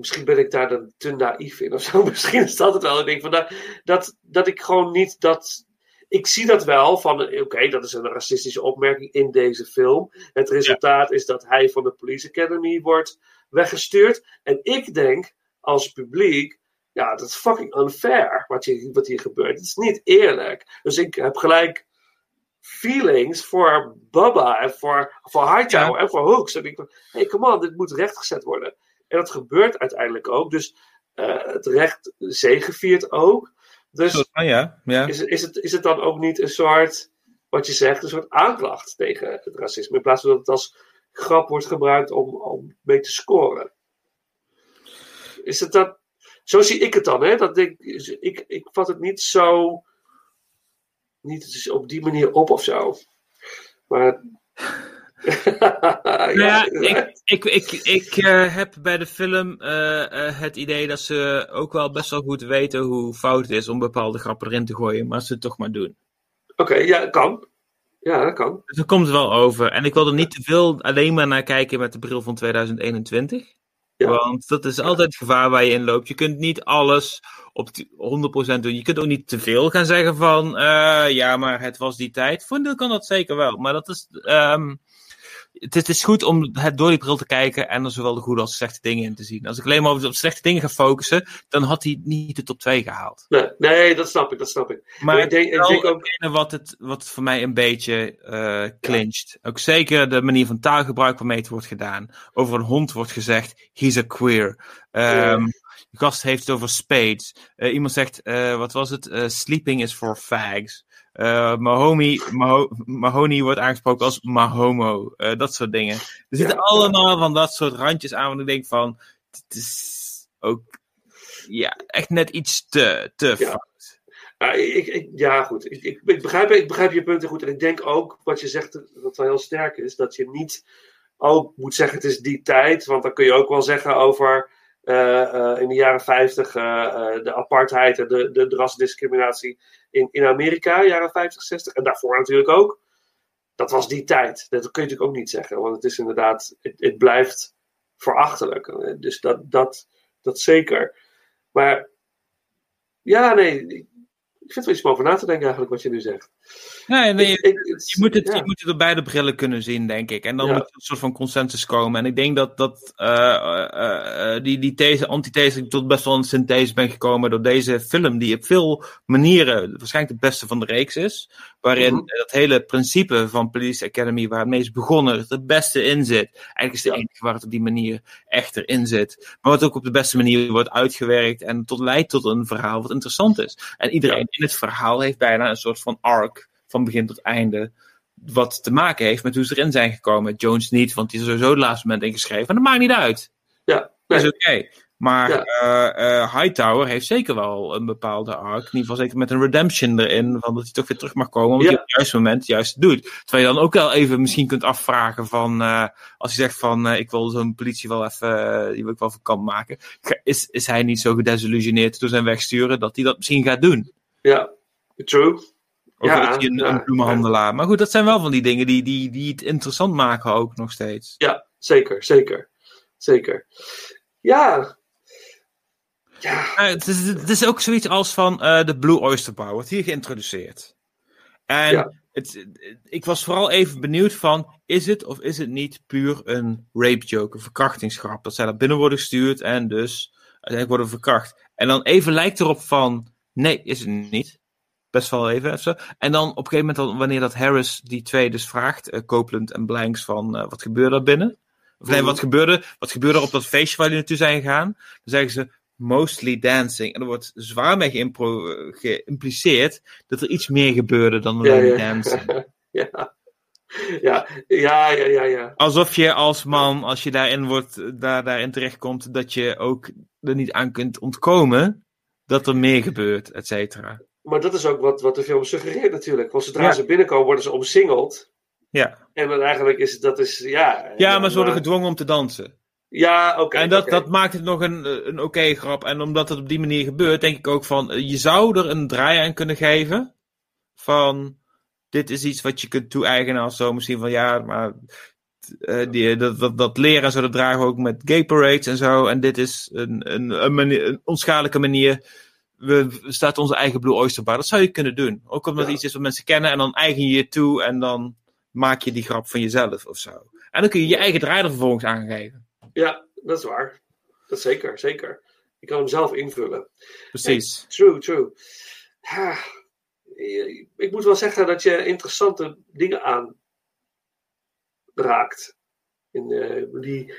misschien ben ik daar dan te naïef in of zo. Misschien is dat het wel. Ik denk van, dat, dat, dat ik gewoon niet dat. Ik zie dat wel van, eh, oké, dat is een racistische opmerking in deze film. Het resultaat is dat hij van de Police Academy wordt weggestuurd. En ik denk, als publiek, ja, dat is fucking unfair wat hier, wat hier gebeurt. Het is niet eerlijk. Dus ik heb gelijk feelings voor Baba en voor, voor Hightower en voor Hooks. En ik hey, come on, dit moet rechtgezet worden. En dat gebeurt uiteindelijk ook. Dus eh, het recht zegeviert ook. Dus Ah, ja, ja. is, het- is, het, is het dan ook niet een soort, wat je zegt, een soort aanklacht tegen het racisme? In plaats van dat het als grap wordt gebruikt om, om mee te scoren. Is het dat, zo zie ik het dan, hè? Dat ik, ik, ik vat het niet zo, niet op die manier op of zo. Maar. Nou ja, ik, ik, ik, ik eh, heb bij de film eh, eh, het idee dat ze ook wel best wel goed weten hoe fout het is om bepaalde grappen erin te gooien, maar ze het toch maar doen. Oké, ja, kan. Ja, dat kan. Dus dat komt wel over. En ik wil er niet te veel alleen maar naar kijken met de bril van 2021. Want dat is altijd het gevaar waar je in loopt. Je kunt niet alles op die 100% doen. Je kunt ook niet te veel gaan zeggen van, ja, maar het was die tijd. Voor een deel kan dat zeker wel. Maar dat is, ehm, het, het is goed om het door die bril te kijken en er zowel de goede als de slechte dingen in te zien. Als ik alleen maar op de slechte dingen ga focussen, dan had hij niet de top 2 gehaald. Nee, nee, dat snap ik, dat snap ik. Maar ik denk, ik denk ook. hetgene wat het, wat voor mij een beetje eh clinched. Ook zeker de manier van taalgebruik waarmee het wordt gedaan. Over een hond wordt gezegd, he's a queer. Ehm, De gast heeft het over spades. Eh, iemand zegt, eh, wat was het? Sleeping is for fags. Eh Mahoney, Maho Mahoney wordt aangesproken als Mahomo. Eh, dat soort dingen. Er zitten allemaal van dat soort randjes aan. Want ik denk van, het is ook ja, echt net iets te, te fout. Ja, ik, ik, ja, goed. Ik, ik, begrijp, ik begrijp je punten goed. En ik denk ook, wat je zegt, dat wel heel sterk is, dat je niet ook moet zeggen het is die tijd. Want dan kun je ook wel zeggen over eh, eh, in de jaren 50 eh, eh, de apartheid en de, de, de rasdiscriminatie in, in Amerika, jaren 50, 60. En daarvoor natuurlijk ook. Dat was die tijd. Dat kun je natuurlijk ook niet zeggen. Want het is inderdaad, het, het blijft verachtelijk. Dus dat, dat, dat zeker. Maar ja, nee, ik vind er iets om over na te denken eigenlijk wat je nu zegt. Nee, ik- je, moet het, je moet het op beide brillen kunnen zien, denk ik. En dan Ja. moet er een soort van consensus komen. En ik denk dat, dat eh, eh, die, die these, antithese, ik tot best wel een synthese ben gekomen door deze film, die op veel manieren waarschijnlijk de beste van de reeks is. Waarin Mhm. dat hele principe van Police Academy, waar het meest begonnen, het het beste in zit. Eigenlijk is het de enige waar het op die manier echt erin zit. Maar wat ook op de beste manier wordt uitgewerkt en tot leidt tot een verhaal wat interessant is. En iedereen in het verhaal heeft bijna een soort van arc van begin tot einde. Wat te maken heeft met hoe ze erin zijn gekomen. Jones niet, want die is er sowieso het laatste moment ingeschreven. En dat maakt niet uit. Ja, Dat is oké. Maar Ja. eh, Hightower heeft zeker wel een bepaalde arc. In ieder geval zeker met een redemption erin. Van dat hij toch weer terug mag komen. Omdat Ja. hij op het juiste moment het juiste doet. Terwijl je dan ook wel even misschien kunt afvragen van... eh, als hij zegt van ik wil zo'n politie wel even... die wil ik wel van kant maken. Is, is hij niet zo gedesillusioneerd door zijn wegsturen dat hij dat misschien gaat doen? Ja, true. Of Ja, is hij een, ja, een bloemenhandelaar? Maar goed, dat zijn wel van die dingen die, die, die het interessant maken ook nog steeds. Ja, zeker, zeker. Zeker. Ja. Ja. Het, is, het is ook zoiets als van eh, de Blue Oyster Bar, wordt hier geïntroduceerd. En Ja. het, ik was vooral even benieuwd van, is het of is het niet puur een rape joke, een verkrachtingsgrap? Dat zij naar binnen worden gestuurd en dus uiteindelijk worden verkracht. En dan even lijkt erop van, nee, is het niet. Best wel even. En dan op een gegeven moment, dan, wanneer dat Harris die twee dus vraagt, eh, Copeland en Blanks, van eh, wat gebeurde daar binnen? Of nee, wat gebeurde, wat gebeurde er op dat feestje waar jullie naartoe zijn gegaan? Dan zeggen ze, mostly dancing. En er wordt zwaar mee eh, geïmpliceerd dat er iets meer gebeurde dan Ja, alleen ja. dancing. ja. Ja, ja, ja, ja, ja. Alsof je als man, als je daarin, wordt, daar, daarin terechtkomt, dat je ook er niet aan kunt ontkomen dat er meer gebeurt, et cetera. Maar dat is ook wat, wat de film suggereert natuurlijk. Want zodra Ja. ze binnenkomen worden ze omsingeld. Ja, En dan eigenlijk is dat is, ja... ja maar ze worden eh, gedwongen om te dansen. Ja, oké. En dat, dat maakt het nog een, een oké grap. En omdat het op die manier gebeurt, denk ik ook van, eh, je zou er een draai aan kunnen geven. Van, dit is iets wat je kunt toe-eigenen of zo. Misschien van, ja, maar eh, die, dat, dat, dat leren en zo, dat dragen we ook met gay parades en zo. En dit is een, een, een, manier, een onschadelijke manier. We, starten onze eigen Blue Oyster Bar. Dat zou je kunnen doen. Ook omdat het Ja. iets is wat mensen kennen. En dan eigen je je toe. En dan maak je die grap van jezelf of zo. En dan kun je je eigen draai er vervolgens aan geven. Ja, dat is waar. Dat is zeker, zeker. Je kan hem zelf invullen. Precies. True, true. Ik moet wel zeggen dat je interessante dingen aanraakt. In, eh, die,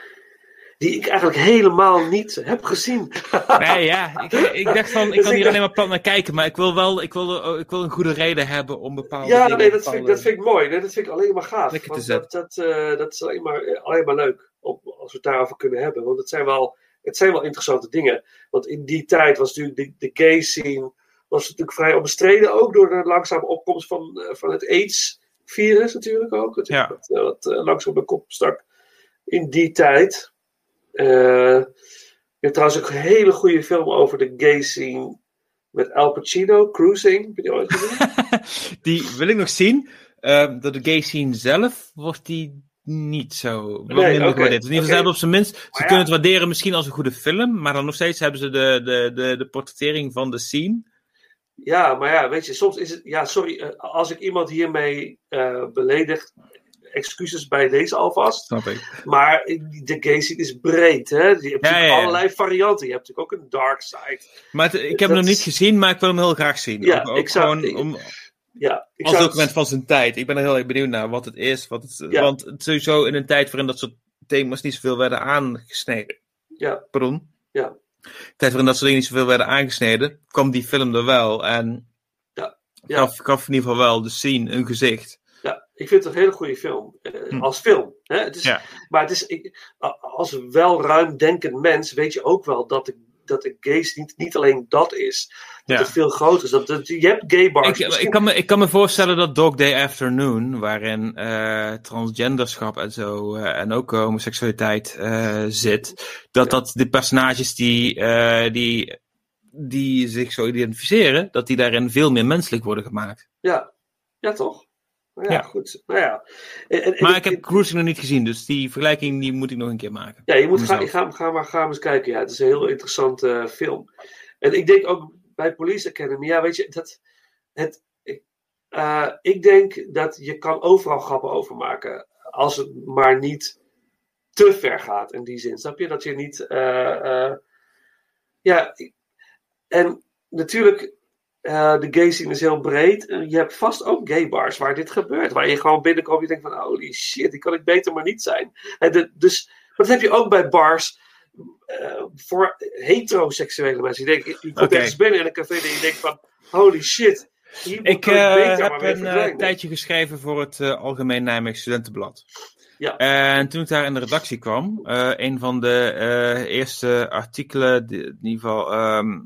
die ik eigenlijk helemaal niet heb gezien. Nee, ja. Ik, ik dacht van, ik Dus kan hier dacht- alleen maar plat naar kijken. Maar ik wil wel, ik wil, ik wil een goede reden hebben om bepaalde Ja, dingen... nee, dat vind, ik, dat vind ik mooi. Nee, dat vind ik alleen maar gaaf. Lekker te Want dat, dat, eh, dat is alleen maar, eh, alleen maar leuk op, als we het daarover kunnen hebben. Want het zijn wel, het zijn wel interessante dingen. Want in die tijd was natuurlijk de, de gay scene was natuurlijk vrij omstreden. Ook door de langzame opkomst van, eh, van het AIDS-virus natuurlijk ook. Ja. Wat, eh, wat eh, langzaam de kop stak in die tijd. Eh, je hebt trouwens ook een hele goede film over de gay scene met Al Pacino, Cruising. Heb je die ooit gezien? Die wil ik nog zien. Ehm, dat de gay scene zelf wordt die niet zo. Nee, minder gewaardeerd. In ieder geval, ze hebben op zijn minst. Ze Maar ja. kunnen het waarderen misschien als een goede film. Maar dan nog steeds hebben ze de, de, de, de portrettering van de scene. Ja, maar ja, weet je, soms is het. Ja, sorry, eh, als ik iemand hiermee eh beledig, excuses bij deze alvast. Snap ik. Maar de gay scene is breed, hè? Je hebt natuurlijk ja, allerlei varianten. Je hebt natuurlijk ook een dark side. Maar het- ik heb hem nog niet gezien, maar ik wil hem heel graag zien. Ja, ook, ook ik zou- gewoon ik- om, Ja, ik als document van zijn tijd. Ik ben er heel erg benieuwd naar wat het is. Wat het. Want het sowieso in een tijd waarin dat soort thema's niet zoveel werden aangesneden. Ja, Pardon? ja, tijd waarin dat soort dingen niet zoveel werden aangesneden, kwam die film er wel. En ja. ja. gaf, gaf in ieder geval wel de scene een gezicht. Ja, ik vind het een hele goede film. eh, Hm. Als film. Hè? Het is, Ja. Maar het is, ik, als wel ruim denkend mens weet je ook wel dat de, dat de gays niet, niet alleen dat is. Dat Ja. het veel groter is. Dat, dat, je hebt gay bars. Ik, ik, kan me, ik kan me voorstellen dat Dog Day Afternoon, waarin eh, transgenderschap en zo, eh, en ook homoseksualiteit zit, dat dat de personages die, die, die zich zo identificeren, dat die daarin veel meer menselijk worden gemaakt. Ja, ja toch? Ja, Ja. goed. Nou ja. En, en- Maar ik heb Cruising nog niet gezien, dus die vergelijking die moet ik nog een keer maken. Ja, je moet gaan, ga, ga, maar, ga maar eens kijken. Ja, het is een heel interessante eh, film. En ik denk ook bij Police Academy, ja, weet je, dat, het, ik- Eh, ik denk dat je kan overal grappen over maken. Als het maar niet te ver gaat in die zin. Snap je? Dat je niet. eh, ja, en natuurlijk, eh, de gay scene is heel breed. En Je hebt vast ook gay bars waar dit gebeurt. Waar je gewoon binnenkomt en je denkt van holy shit, die kan ik beter maar niet zijn. En de- dus, maar dat heb je ook bij bars eh, voor heteroseksuele mensen. Je, denkt, je komt Oké. ergens binnen in een café en je denkt van holy shit. Hier Ik eh, heb een eh, tijdje geschreven voor het eh, Algemeen Nijmegen Studentenblad. Ja. En toen ik daar in de redactie kwam, eh, een van de eh, eerste artikelen, die- in ieder geval, ehm,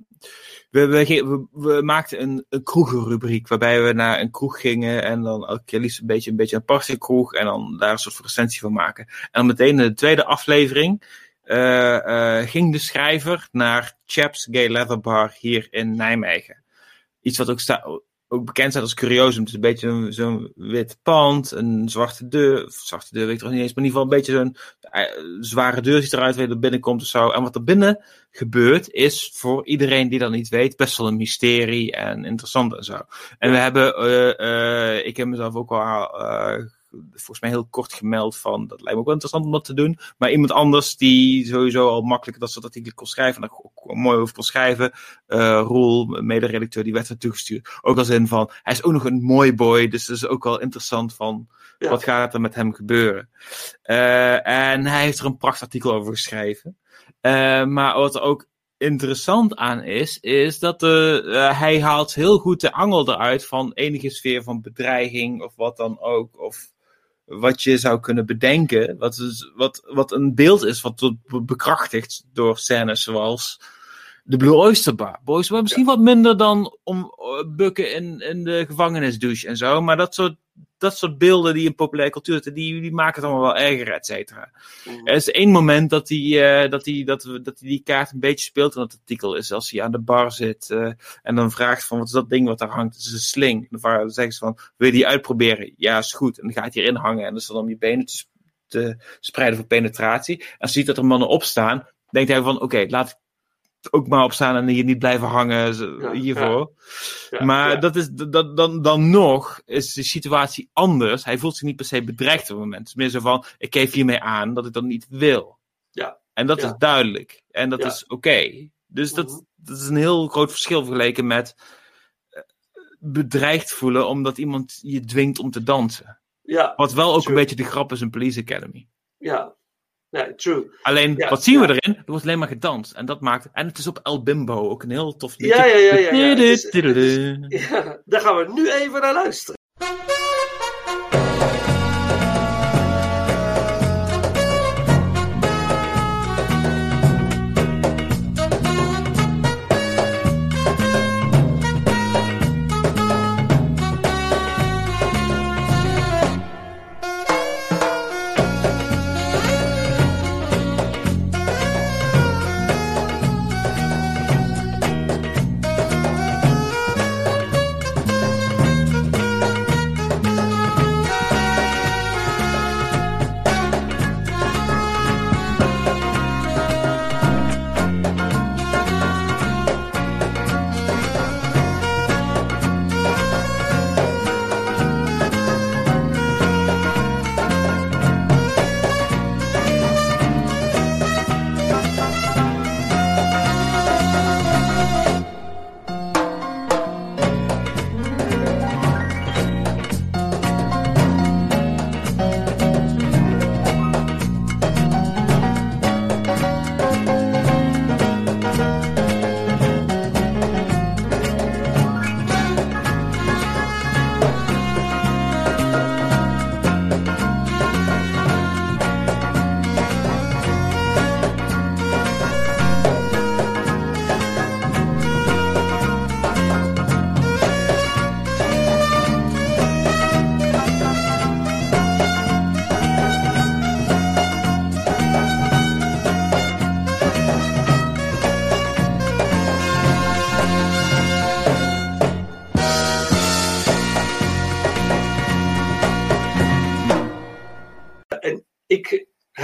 we, we, maakten een, een kroegenrubriek, waarbij we naar een kroeg gingen en dan elke keer liefst een beetje, een beetje een partykroeg en dan daar een soort recensie van maken. En dan meteen in de tweede aflevering eh, eh, ging de schrijver naar Chaps Gay Leather Bar hier in Nijmegen. Iets wat ook, sta- ook bekend staat als curiosum. Het is een beetje zo'n wit pand, een zwarte deur. Zwarte deur weet ik nog niet eens, maar in ieder geval een beetje zo'n eh, zware deur ziet eruit waar je er binnenkomt of zo. En wat er binnen gebeurt is voor iedereen die dat niet weet best wel een mysterie en interessant en zo. En we hebben, eh, eh, ik heb mezelf ook al volgens mij heel kort gemeld van dat lijkt me ook wel interessant om dat te doen. Maar iemand anders die sowieso al makkelijk dat soort artikelen kon schrijven en daar ook mooi over kon schrijven, eh Roel, mederedacteur, die werd naartoe gestuurd. Ook als in van, hij is ook nog een mooi boy, dus dat is ook wel interessant van, Ja. wat gaat er met hem gebeuren. Eh, en hij heeft er een prachtartikel over geschreven. Eh, maar wat er ook interessant aan is, is dat de, hij haalt heel goed de angel eruit van enige sfeer van bedreiging of wat dan ook. Of wat je zou kunnen bedenken. Wat, is, wat, wat een beeld is wat wordt bekrachtigd door scènes zoals de Blue Oyster Bar. Boys, maar misschien wat minder dan om eh, bukken in, in de gevangenisdouche en zo. Maar dat soort, dat soort beelden die in populaire cultuur zitten, die, die maken het allemaal wel erger, et cetera. Mhm. Er is één moment dat hij, eh, dat, hij, dat, dat hij die kaart een beetje speelt in het artikel. Is als hij aan de bar zit eh, en dan vraagt van wat is dat ding wat daar hangt? Het is een sling. En dan zeggen ze van wil je die uitproberen? Ja, is goed. En dan gaat hij erin hangen en dan is dan om je benen te, te spreiden voor penetratie. En ziet dat er mannen opstaan, denkt hij van oké, laat ik ook maar opstaan en hier niet blijven hangen Ja, hiervoor. Ja, maar dat is, dat, dan, dan nog is de situatie anders. Hij voelt zich niet per se bedreigd op het moment. Het is meer zo van, ik geef hiermee aan dat ik dat niet wil. Ja. En dat is duidelijk. En dat is oké. Dus dat, Mhm. dat is een heel groot verschil vergeleken met eh, bedreigd voelen omdat iemand je dwingt om te dansen. Ja, Wat wel ook een beetje de grap is in Police Academy. ja. Nee, true. Alleen, Ja, wat zien we erin? Er wordt alleen maar gedanst. En dat maakt... En het is op El Bimbo ook een heel tof liedje. Ja, ja, ja, ja. ja. Het is- het is- ja, Daar gaan we nu even naar luisteren.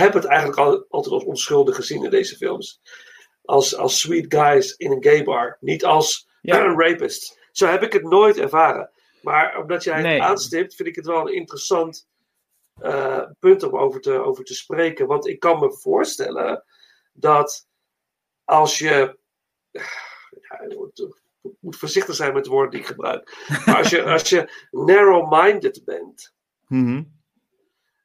Heb het eigenlijk al, altijd als onschuldig gezien in deze films. Als, als sweet guys in een gay bar. Niet als Ja. rapist. Zo heb ik het nooit ervaren. Maar omdat jij Nee. het aanstipt, vind ik het wel een interessant eh, punt om over te, over te spreken. Want ik kan me voorstellen dat als je. Ja, ik moet- ik moet voorzichtig zijn met de woorden die ik gebruik. Maar als je, als je narrow-minded bent, Mhm.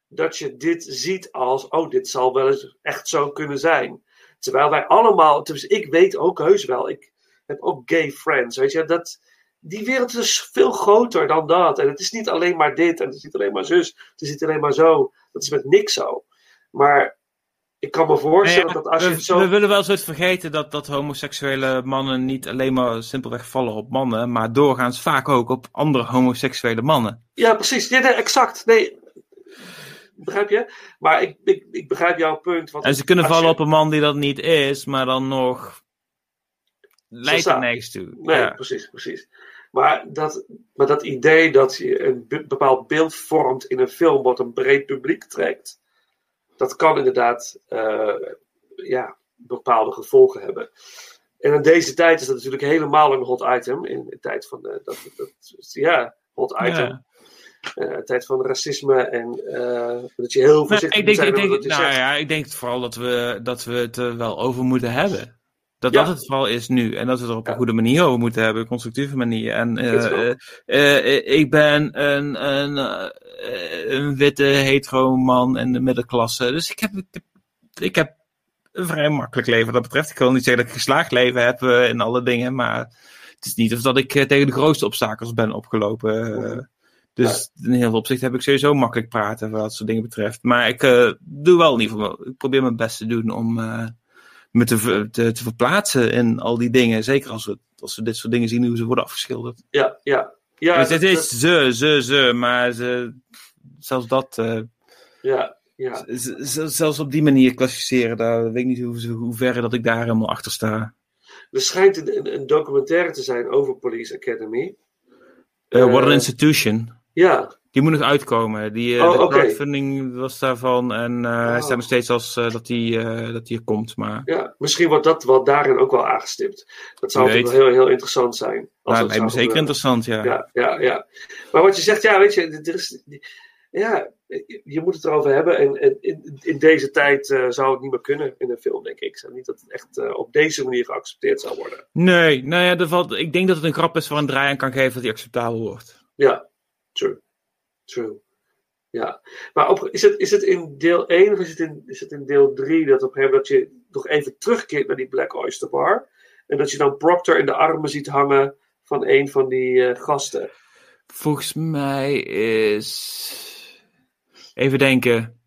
Dat je dit ziet als: oh, dit zal wel eens echt zo kunnen zijn. Terwijl wij allemaal, dus ik weet ook heus wel, ik heb ook gay friends, weet je, dat, die wereld is veel groter dan dat. En het is niet alleen maar dit, en het is niet alleen maar zus, het is niet alleen maar zo. Dat is met niks zo. Maar ik kan me voorstellen Nee, dat als je we, het zo... we willen wel eens vergeten dat, dat homoseksuele mannen niet alleen maar simpelweg vallen op mannen, maar doorgaans vaak ook op andere homoseksuele mannen. Ja, precies. Nee, nee, exact. Nee, begrijp je? Maar ik, ik, ik begrijp jouw punt. Want En ze kunnen vallen je- op een man die dat niet is, maar dan nog leidt er nergens toe. Nee, Ja. precies, precies. Maar dat, maar dat idee dat je een be- bepaald beeld vormt in een film wat een breed publiek trekt, dat kan inderdaad eh, ja, bepaalde gevolgen hebben. En in deze tijd is dat natuurlijk helemaal een hot item. In de tijd van de, dat, dat, ja, hot item. Ja. Eh, tijd van racisme en eh, dat je heel Nee, voorzichtig ik moet denk, zijn ik denk, nou zegt. ja, ik denk vooral dat we, dat we het er wel over moeten hebben. Dat Ja. dat het vooral is nu. En dat we het er op een goede manier over moeten hebben. Een constructieve manier. En Ik eh, ik ben een, een, een witte hetero man in de middenklasse. Dus ik heb, ik heb, ik heb een vrij makkelijk leven wat dat betreft. Ik wil niet zeggen dat ik een geslaagd leven heb in alle dingen. Maar het is niet of dat ik tegen de grootste obstakels ben opgelopen. Dus in heel veel opzichten heb ik sowieso makkelijk praten wat dat soort dingen betreft. Maar ik eh, doe wel in ieder geval, ik probeer mijn best te doen om eh, me te, te, te verplaatsen in al die dingen. Zeker als we, als we dit soort dingen zien, hoe ze worden afgeschilderd. Ja, ja. ja dus dat- het is dat- ze, ze, ze, maar ze, zelfs dat, eh, ja, ja. zelfs op die manier klassificeren, daar weet ik niet hoe, hoe ver dat ik daar helemaal achter sta. Er schijnt een, een, documentaire te zijn over Police Academy. Eh, What an Institution. Ja, Die moet nog uitkomen. Die, Oh, de oké. crowdfunding was daarvan. En eh, hij Oh. staat nog steeds als eh, dat die, dat die er komt. Maar ja, misschien wordt dat wel daarin ook wel aangestipt. Dat zou wel heel, heel interessant zijn. nou, dat lijkt me zou zeker interessant, ja. Ja, ja, ja. Maar wat je zegt, ja, weet je, er is, ja, je moet het erover hebben. En, en in, in deze tijd zou het niet meer kunnen in een film, denk ik. Ik zou niet dat het echt op deze manier geaccepteerd zou worden. Nee, nou ja, valt, ik denk dat het een grap is waar een draai aan kan geven dat die acceptabel wordt. Ja. True. Ja. Maar op, is, het, is het in deel 1 of is het in, is het in deel 3 dat op hem dat je nog even terugkeert naar die Black Oyster Bar? En dat je dan Proctor in de armen ziet hangen van een van die eh, gasten. Volgens mij is. Even denken.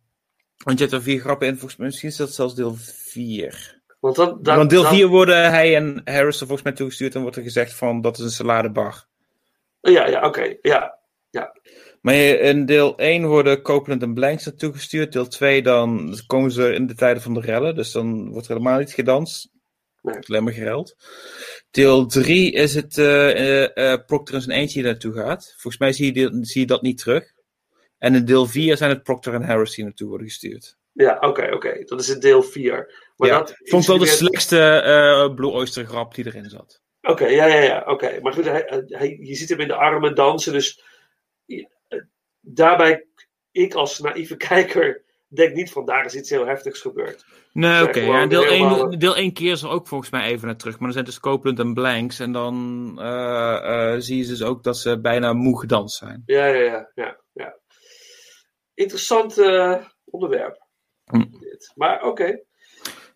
Want je hebt er vier grappen in. Volgens mij misschien is dat zelfs deel 4. Want, dan, dan, Want deel dan- 4 worden hij en Harrison volgens mij toegestuurd. En wordt er gezegd van dat is een saladebar. Ja, ja, oké. Ja, ja. Maar in deel 1 worden Copeland en Blanks naartoe gestuurd. Deel 2 dan komen ze in de tijden van de rellen. Dus dan wordt er helemaal niet gedanst. Nee. Alleen maar gereld. Deel 3 is het eh eh, eh, Proctor in zijn eentje die naartoe gaat. Volgens mij zie je, zie je dat niet terug. En in deel 4 zijn het Proctor en Harris die naartoe worden gestuurd. Ja, oké, oké. Dat is het deel 4. Maar ja, dat vond wel de slechtste eh Blue Oyster grap die erin zat. Oké, ja, ja, ja. Oké. Maar goed, hij, hij, je ziet hem in de armen dansen. Dus daarbij, ik als naïeve kijker, denk niet van daar is iets heel heftigs gebeurd. Nee, oké. ja, deel, helemaal- 1, deel 1 keer ze ook volgens mij even naar terug. Maar dan zijn dus Copeland en Blanks. En dan eh, eh, zie je dus ook dat ze bijna moe gedanst zijn. Ja, ja, ja. ja, ja. Interessant eh, onderwerp. Hm. Dit. Maar oké.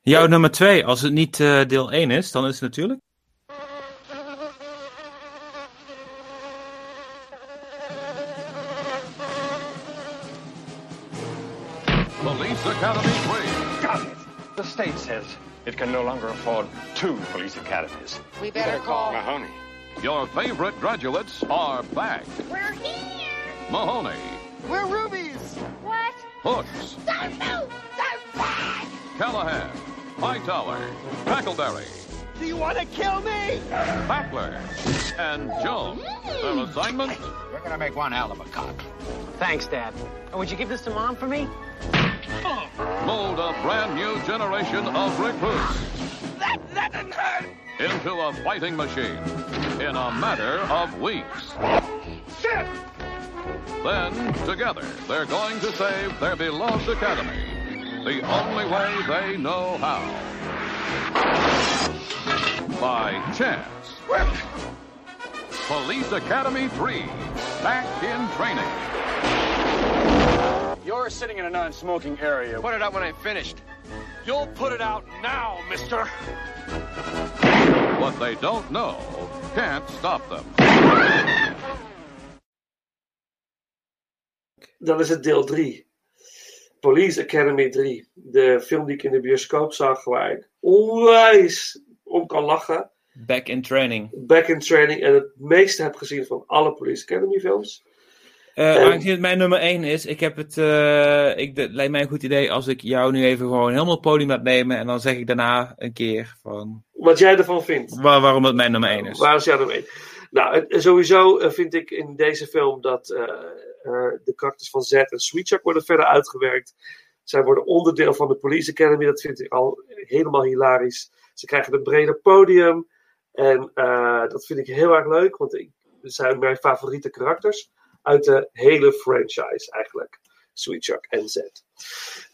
Jouw nummer 2, als het niet deel 1 is, dan is het natuurlijk. Police Academy 3. Got it. The state says it can no longer afford two police academies. We better call. Mahoney. Your favorite graduates are back. We're here. Mahoney, We're rubies. What? Hooks, Don't move. Don't back. Callahan, Hightower, Tackleberry, Do you want to kill me? Battler, and Jones. Mm. Their assignment? We're gonna make one hell of a cop. Thanks, Dad. Oh, would you give this to Mom for me? Mold a brand new generation of recruits That, that didn't hurt. into a fighting machine in a matter of weeks. shit! Then, together, they're going to save their beloved academy. The only way they know how. By chance. Police Academy 3. Back in training. You're sitting in a non-smoking area. Put it up when I'm finished. You'll put it out now, mister. What they don't know can't stop them. Dan is het deel 3. Police Academy 3. De film die ik in de bioscoop zag, waar ik onwijs om kan lachen. Back in training. Back in Training. En het meeste heb gezien van alle Police Academy films. Eh, En- Aangezien het mijn nummer 1 is, ik heb het, eh, ik, het lijkt mij een goed idee als ik jou nu even gewoon helemaal podium laat nemen en dan zeg ik daarna een keer van Wat jij ervan vindt. waar- waarom het mijn nummer 1 is. Waar is jij ermee? Nou, het- sowieso eh, vind ik in deze film dat eh, eh, de karakters van Z en Sweetchuck worden verder uitgewerkt. Zij worden onderdeel van de Police Academy. Dat vind ik al helemaal hilarisch. Ze krijgen een breder podium. En eh, dat vind ik heel erg leuk, want ik, het zijn mijn favoriete karakters uit de hele franchise eigenlijk. Sweetchuck en Z.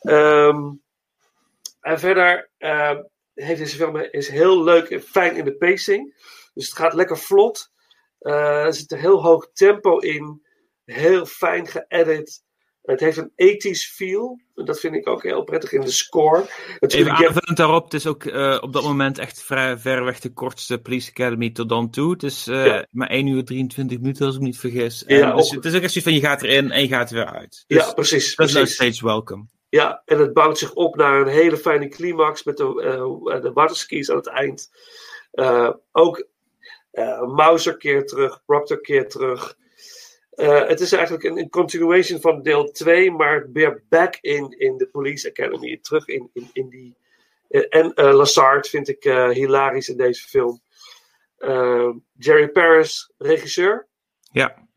Ehm, en verder eh, heeft deze film is heel leuk en fijn in de pacing. Dus het gaat lekker vlot. Eh, er zit een heel hoog tempo in. Heel fijn geëdit. Het heeft een ethisch feel. Dat vind ik ook heel prettig in de score. Even Natuurlijk, aanvullend daarop, het is ook eh, op dat moment echt vrij verreweg de kortste Police Academy tot dan toe. Het is eh, Ja. maar 1 uur 23 minuten als ik me niet vergis. En Ja, dus ook- het is ook echt zoiets van je gaat erin en je gaat er weer uit. Dus ja, precies. dat is nog precies. steeds welcome. Ja, en het bouwt zich op naar een hele fijne climax met de, eh de waterskis aan het eind. Ook eh Mauser keert terug, Proctor keert terug. Eh, het is eigenlijk een, een continuation van deel 2, maar weer back in, in de Police Academy. Terug in, in, in die. eh, en Lassard vind ik hilarisch in deze film. Jerry Paris, regisseur. Ja,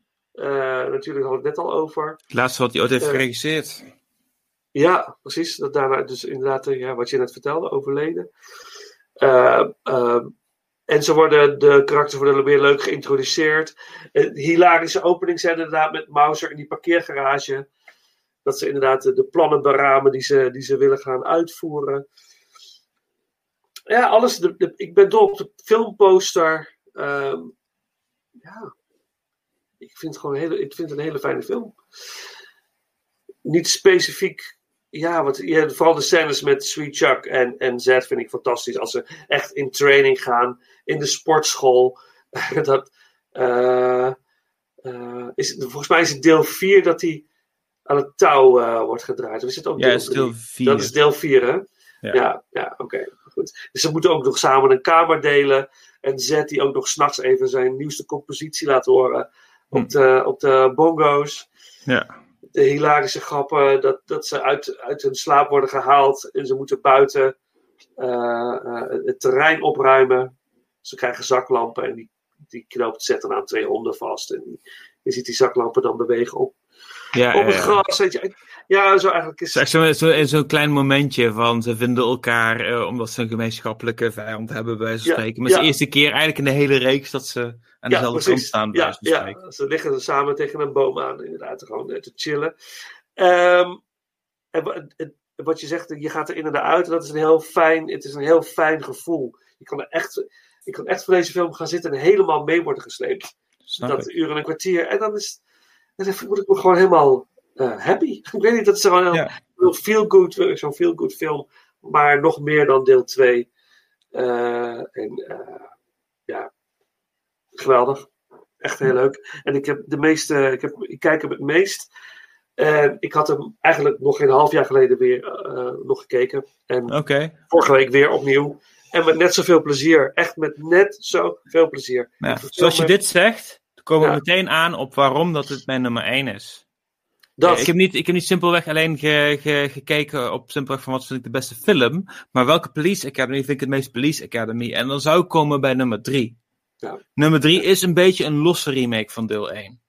natuurlijk hadden we het net al over. het laatste wat hij ooit heeft geregisseerd. Ja, precies. Dat daarna dus inderdaad, ja, wat je net vertelde, overleden. Eh, en ze worden, de karakters worden weer leuk geïntroduceerd. Een hilarische opening zijn inderdaad met Mauser in die parkeergarage. Dat ze inderdaad de, plannen beramen die ze, die ze willen gaan uitvoeren. Ja, alles. De, ik ben dol op de filmposter. Ehm, ja, ik vind, het gewoon een hele, ik vind een hele fijne film niet specifiek. Ja, want ja, vooral de scènes met Sweet Chuck en, en Z vind ik fantastisch. Als ze echt in training gaan, in de sportschool. dat, eh, eh, is, volgens mij is het deel 4 dat hij aan het touw eh, wordt gedraaid. Of is het ook Ja, deel het is deel drie? 4. Dat is deel 4, hè? Ja. Ja, ja, oké. goed. Dus ze moeten ook nog samen een kamer delen. En Z die ook nog s'nachts even zijn nieuwste compositie laat horen. Hm. Op, de, op de bongo's Ja. de hilarische grappen dat, dat ze uit, uit hun slaap worden gehaald en ze moeten buiten het terrein opruimen. Ze krijgen zaklampen en die, die knoopt zetten aan twee honden vast. En die, je ziet die zaklampen dan bewegen op, Ja, op ja, het ja. gras. Je. Ja, zo eigenlijk is Het zo'n zo, zo'n klein momentje van ze vinden elkaar eh, omdat ze een gemeenschappelijke vijand hebben, bij wijze van Ja, spreken. Maar het is ja. de eerste keer eigenlijk in de hele reeks dat ze aan ja, dezelfde kant staan, bij Ja, wijze van ja, spreken. ze liggen samen tegen een boom aan, inderdaad, gewoon te chillen. Ehm, en wat je zegt, je gaat erin en eruit. Dat is een heel fijn, het is een heel fijn gevoel. Je kan er echt, je kan echt voor deze film gaan zitten en helemaal mee worden gesleept. Snap dat ik. uur en een kwartier. En dan is, en dan word ik me gewoon helemaal eh, happy. Ik weet niet, dat is gewoon een Ja. feel good, zo'n feel good film. Maar nog meer dan deel 2. en eh, ja, geweldig. Echt heel leuk. En ik heb de meeste, ik, heb, ik kijk hem het meest. En ik had hem eigenlijk nog geen half jaar geleden weer eh, nog gekeken. En vorige week weer opnieuw. En met net zoveel plezier. Echt met net zoveel plezier. Verveel zoals je dit zegt, komen we Ja. meteen aan op waarom dat het mijn nummer 1 is. Dat. Ik, heb niet, ik heb niet simpelweg alleen ge- ge- gekeken op simpelweg van wat vind ik de beste film, maar welke Police Academy vind ik het meest Police Academy? En dan zou ik komen bij nummer 3. Ja. Nummer 3 is een beetje een losse remake van deel 1.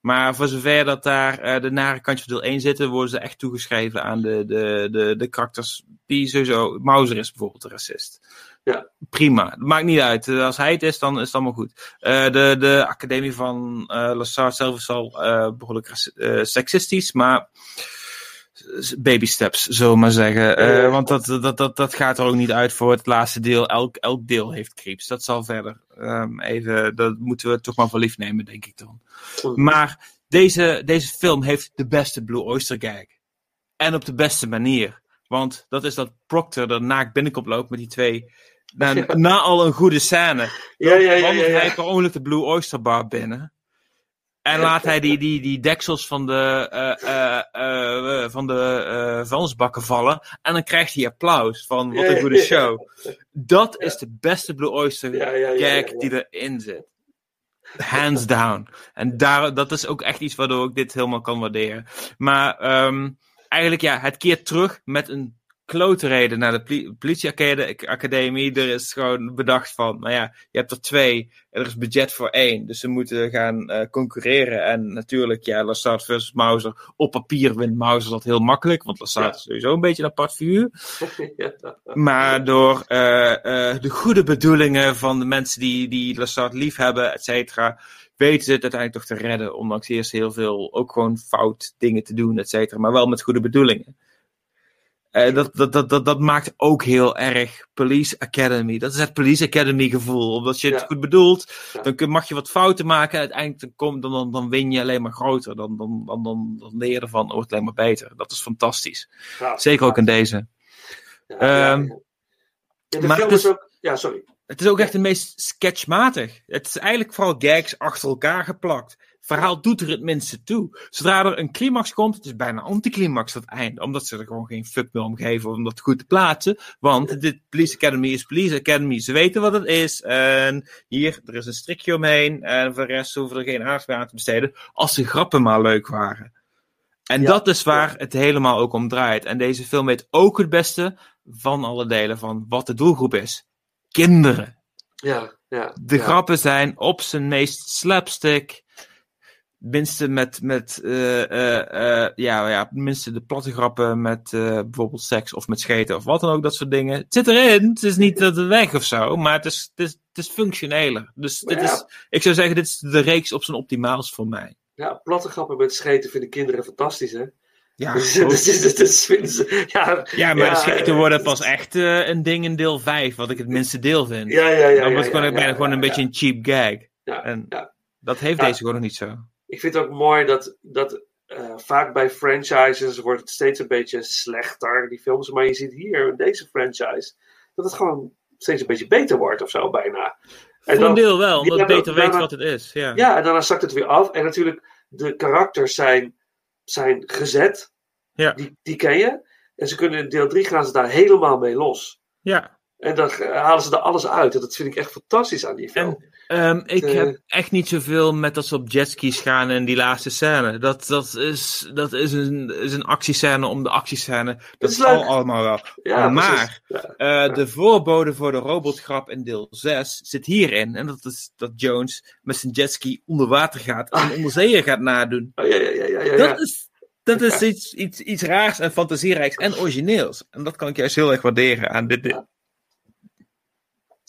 Maar voor zover dat daar eh, de nare kantjes van deel 1 zitten, worden ze echt toegeschreven aan de, de, de, de karakters die sowieso... Mauser is bijvoorbeeld de racist. Ja. Prima, maakt niet uit. Eh, Als hij het is, dan is het allemaal goed. Eh, de, de academie van uh, Lassard zelf is al uh, behoorlijk seksistisch, maar baby steps, zullen we maar zeggen. Want dat, dat, dat, dat gaat er ook niet uit voor het laatste deel. Elk, elk deel heeft creeps. Dat zal verder. Um, even, dat moeten we toch maar voor lief nemen, denk ik dan. Maar deze, deze film heeft de beste Blue Oyster gag. En op de beste manier. Want dat is dat Proctor er naakt binnenkomt loopt met die twee. Na, al een goede scène. Ja, ja, ja. Hij per ongeluk de Blue Oyster Bar binnen. En laat hij die, die, die deksels van de, uh, uh, van de vuilnisbakken vallen. En dan krijgt hij applaus van wat een goede show. Dat is de beste Blue Oyster gag die erin zit. Hands down. En daar, dat is ook echt iets waardoor ik dit helemaal kan waarderen. Maar um, eigenlijk ja, het keert terug met een klote reden naar de politieacademie. Er is gewoon bedacht van, nou ja, je hebt er twee en er is budget voor één. Dus ze moeten gaan uh, concurreren. En natuurlijk, ja, Lassard versus Mauser. Op papier wint Mauser dat heel makkelijk, want Lassard ja. is sowieso een beetje een apart figuur. ja. Maar door uh, uh, de goede bedoelingen van de mensen die, die Lassard lief hebben, et cetera, weten ze het uiteindelijk toch te redden. Ondanks eerst heel veel ook gewoon fout dingen te doen, et cetera. Maar wel met goede bedoelingen. Uh, dat, dat, dat, dat, dat maakt ook heel erg Police Academy. Dat is het Police Academy gevoel. Omdat je het ja. goed bedoelt, ja. dan kun, mag je wat fouten maken. En uiteindelijk dan, kom, dan, dan, dan win je alleen maar groter. Dan, dan, dan, dan, dan leer je ervan, wordt het alleen maar beter. Dat is fantastisch. Ja, Zeker ook in deze. Um, maar het is, ook, ja, sorry. Het is ook echt het meest sketchmatig. Het is eigenlijk vooral gags achter elkaar geplakt verhaal doet er het minste toe. Zodra er een climax komt, het is bijna anticlimax dat einde. Omdat ze er gewoon geen fuck meer om geven om dat goed te plaatsen. Want dit Police Academy is Police Academy. Ze weten wat het is. En hier, er is een strikje omheen. En voor de rest hoeven er geen aandacht meer aan te besteden. Als de grappen maar leuk waren. En ja, dat is waar het helemaal ook om draait. En deze film weet ook het beste van alle delen van wat de doelgroep is. Kinderen. Ja, ja. De ja. grappen zijn op zijn meest slapstick minste met, met uh, uh, ja, ja, minste de platte grappen met bijvoorbeeld seks of met scheten of wat dan ook, dat soort dingen. Het zit erin, het is niet dat het weg of zo, maar het is, het is, het is functioneler. Dus dit ja. is, ik zou zeggen, dit is de reeks op zijn optimaals voor mij. Ja, platte grappen met scheten vinden kinderen fantastisch, hè? Ja, dus, dus, dus, ze, ja, ja, maar ja, scheten worden pas echt uh, een ding in deel 5, wat ik het minste deel vind. Ja, ja, ja. Dan wordt ja, gewoon, bijna gewoon een ja, beetje een cheap gag. Ja, en ja. dat heeft deze gewoon nog niet zo ik vind het ook mooi dat, dat uh, vaak bij franchises wordt het steeds een beetje slechter, die films. Maar je ziet hier in deze franchise dat het gewoon steeds een beetje beter wordt of zo, bijna. En Voor een deel wel, omdat het beter weet wat het is. Ja. ja, en dan zakt het weer af. En natuurlijk, de karakters zijn, zijn gezet. Ja. Die, die ken je. En ze kunnen in deel 3 gaan ze daar helemaal mee los. Ja. En dan halen ze er alles uit. En dat vind ik echt fantastisch aan die film. En, um, ik uh, heb echt niet zoveel met dat ze op jetskis gaan in die laatste scène. Dat, dat, is, dat is, een, is een actiescène om de actiescène. Dat is al allemaal wel. Ja, maar ja, uh, ja. de voorbode voor de robotgrap in deel 6 zit hierin. En dat is dat Jones met zijn jetski onder water gaat en Ah. onderzeeën gaat nadoen. Oh, ja, ja, ja, ja, dat is, dat is iets, iets, iets raars en fantasierijks en origineels. En dat kan ik juist heel erg waarderen aan dit.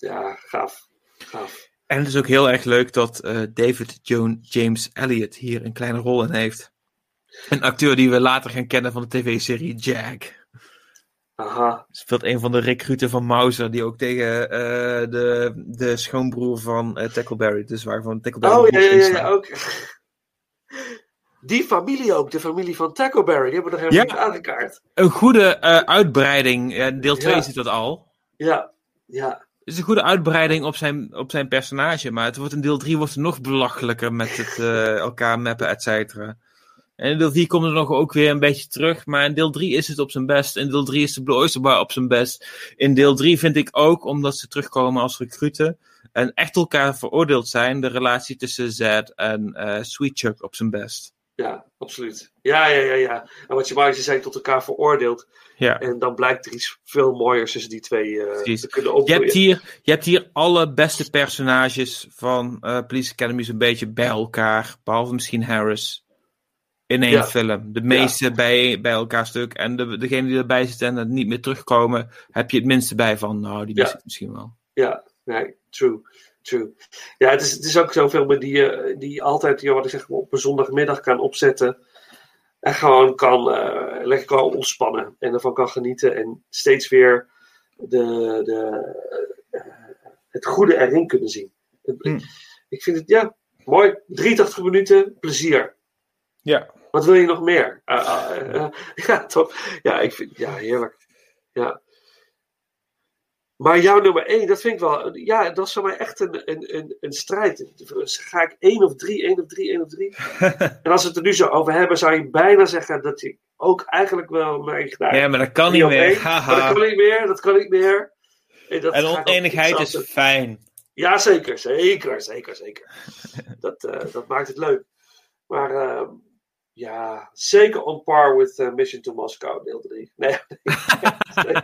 Ja, gaaf. gaaf. En het is ook heel erg leuk dat uh, David Joan James Elliott hier een kleine rol in heeft. Een acteur die we later gaan kennen van de tv-serie Jack. Aha. Speelt een van de recruten van Mauser, die ook tegen uh, de, de schoonbroer van uh, Tackleberry, dus waarvan Tackleberry. Oh ja, ja, ook. Die familie ook, de familie van Tackleberry, die hebben we nog helemaal ja. niet aangekaart. Een goede uitbreiding, deel 2 ja. zit dat al. Ja, ja. Het is een goede uitbreiding op zijn, op zijn personage, maar het wordt in deel 3 wordt het nog belachelijker met het uh, elkaar mappen, et cetera. En in deel 4 komt het nog ook weer een beetje terug, maar in deel 3 is het op zijn best. In deel 3 is de Blue Oyster Bar op zijn best. In deel 3 vind ik ook, omdat ze terugkomen als recruten en echt elkaar veroordeeld zijn, de relatie tussen Zed en uh, Sweet Chuck op zijn best. Ja, absoluut. Ja, ja, ja, ja. En wat je wou, ze zijn tot elkaar veroordeeld. Ja. En dan blijkt er iets veel mooiers tussen die twee uh, te kunnen opgroeien. Je hebt, hier, je hebt hier alle beste personages van uh, Police Academy zo'n beetje bij elkaar. Behalve misschien Harris. in één Ja. film. De meeste bij, bij elkaar stuk. En de, degene die erbij zitten en er niet meer terugkomen, heb je het minste bij van, nou, die mis ik misschien wel. Ja, nee, true. True. Ja, het is, het is ook zo'n film die je, die je altijd, ja, wat ik zeg, op een zondagmiddag kan opzetten. En gewoon kan, eh, lekker kan ontspannen. En ervan kan genieten. En steeds weer de, de, eh, het goede erin kunnen zien. Hm. Ik vind het, ja, mooi. 83 minuten, plezier. Ja. Wat wil je nog meer? Ah, ah, eh, eh, ja, toch? Ja, ik vind, ja, heerlijk. Ja. Maar jouw nummer 1, dat vind ik wel. Ja, dat is voor mij echt een, een, een, een strijd. Ga ik 1 of 3, 1 of 3, 1 of 3? en als we het er nu zo over hebben, zou je bijna zeggen dat je ook eigenlijk wel neigt naar. Ja, maar dat kan drie niet meer. één. Haha. Dat kan niet meer, dat kan niet meer. En, dat En oneenigheid is fijn. Ja, zeker, zeker, zeker, zeker. dat, eh, dat maakt het leuk. Maar ehm, ja, zeker on par with eh, Mission to Moscow, deel 3. Nee, nee, nee,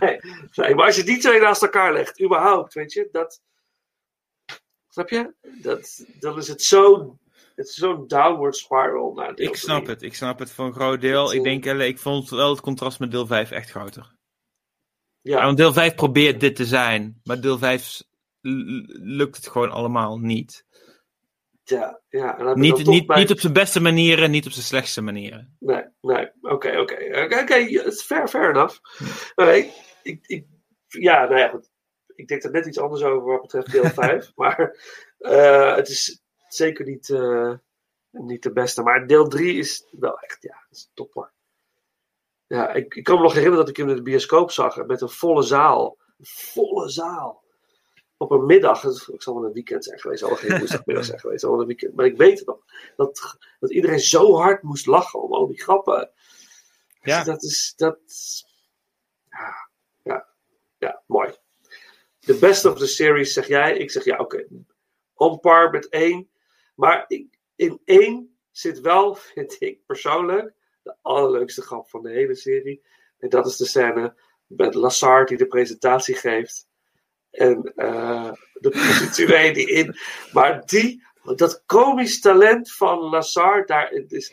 nee, nee. Maar als je die twee naast elkaar legt, überhaupt, weet je, dat. Snap je? Dat, dan is het zo'n het is zo'n downward spiral naar deel Ik snap het. Ik snap het voor een groot deel. Ik denk, eh, ik vond wel het contrast met deel 5 echt groter. Ja. want deel 5 probeert dit te zijn, maar deel 5 l- l- lukt het gewoon allemaal niet. Ja, ja. En Niet, niet, bij- niet op zijn beste manieren, niet op zijn slechtste manieren. Nee, nee. Oké, oké. Oké, fair, fair enough. Ik, ik, ja, nou ja, goed. Ik denk er net iets anders over wat betreft deel 5. maar eh, het is zeker niet, eh, niet de beste. Maar deel 3 is wel echt, ja, is topper. Ja, ik, ik kan me nog herinneren dat ik hem in de bioscoop zag met een volle zaal. Een volle zaal. Op een middag, het zal wel een weekend zijn geweest, wel geen woensdagmiddag zijn geweest, wel een weekend. Maar ik weet het nog, dat, dat iedereen zo hard moest lachen om al die grappen. Ja. Dat is, dat, ja, ja, ja, mooi. The best of the series zeg jij, ik zeg ja, oké. On par met één. Maar ik, in één zit wel, vind ik persoonlijk, de allerleukste grap van de hele serie. En dat is de scène met Lassard die de presentatie geeft. En eh, de prostituee die in. Maar die, dat komisch talent van Lassard, daar het is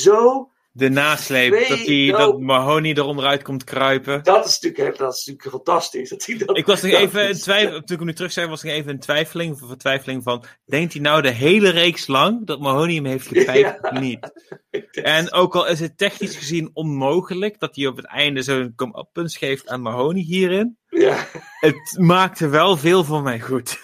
zo. De nasleep, Nee, dat, die, no. dat Mahoney eronder uit komt kruipen. Dat is natuurlijk, dat is natuurlijk fantastisch. Dat hij dat, Ik was nog even in is- twijfel, toen ik nu terug zei, was ik even in twijfeling, of vertwijfeling van, denkt hij nou de hele reeks lang dat Mahoney hem heeft gepijpt of niet? En ook al is het technisch gezien onmogelijk dat hij op het einde zo'n come-up geeft aan Mahoney hierin, Ja, het maakte wel veel voor mij goed.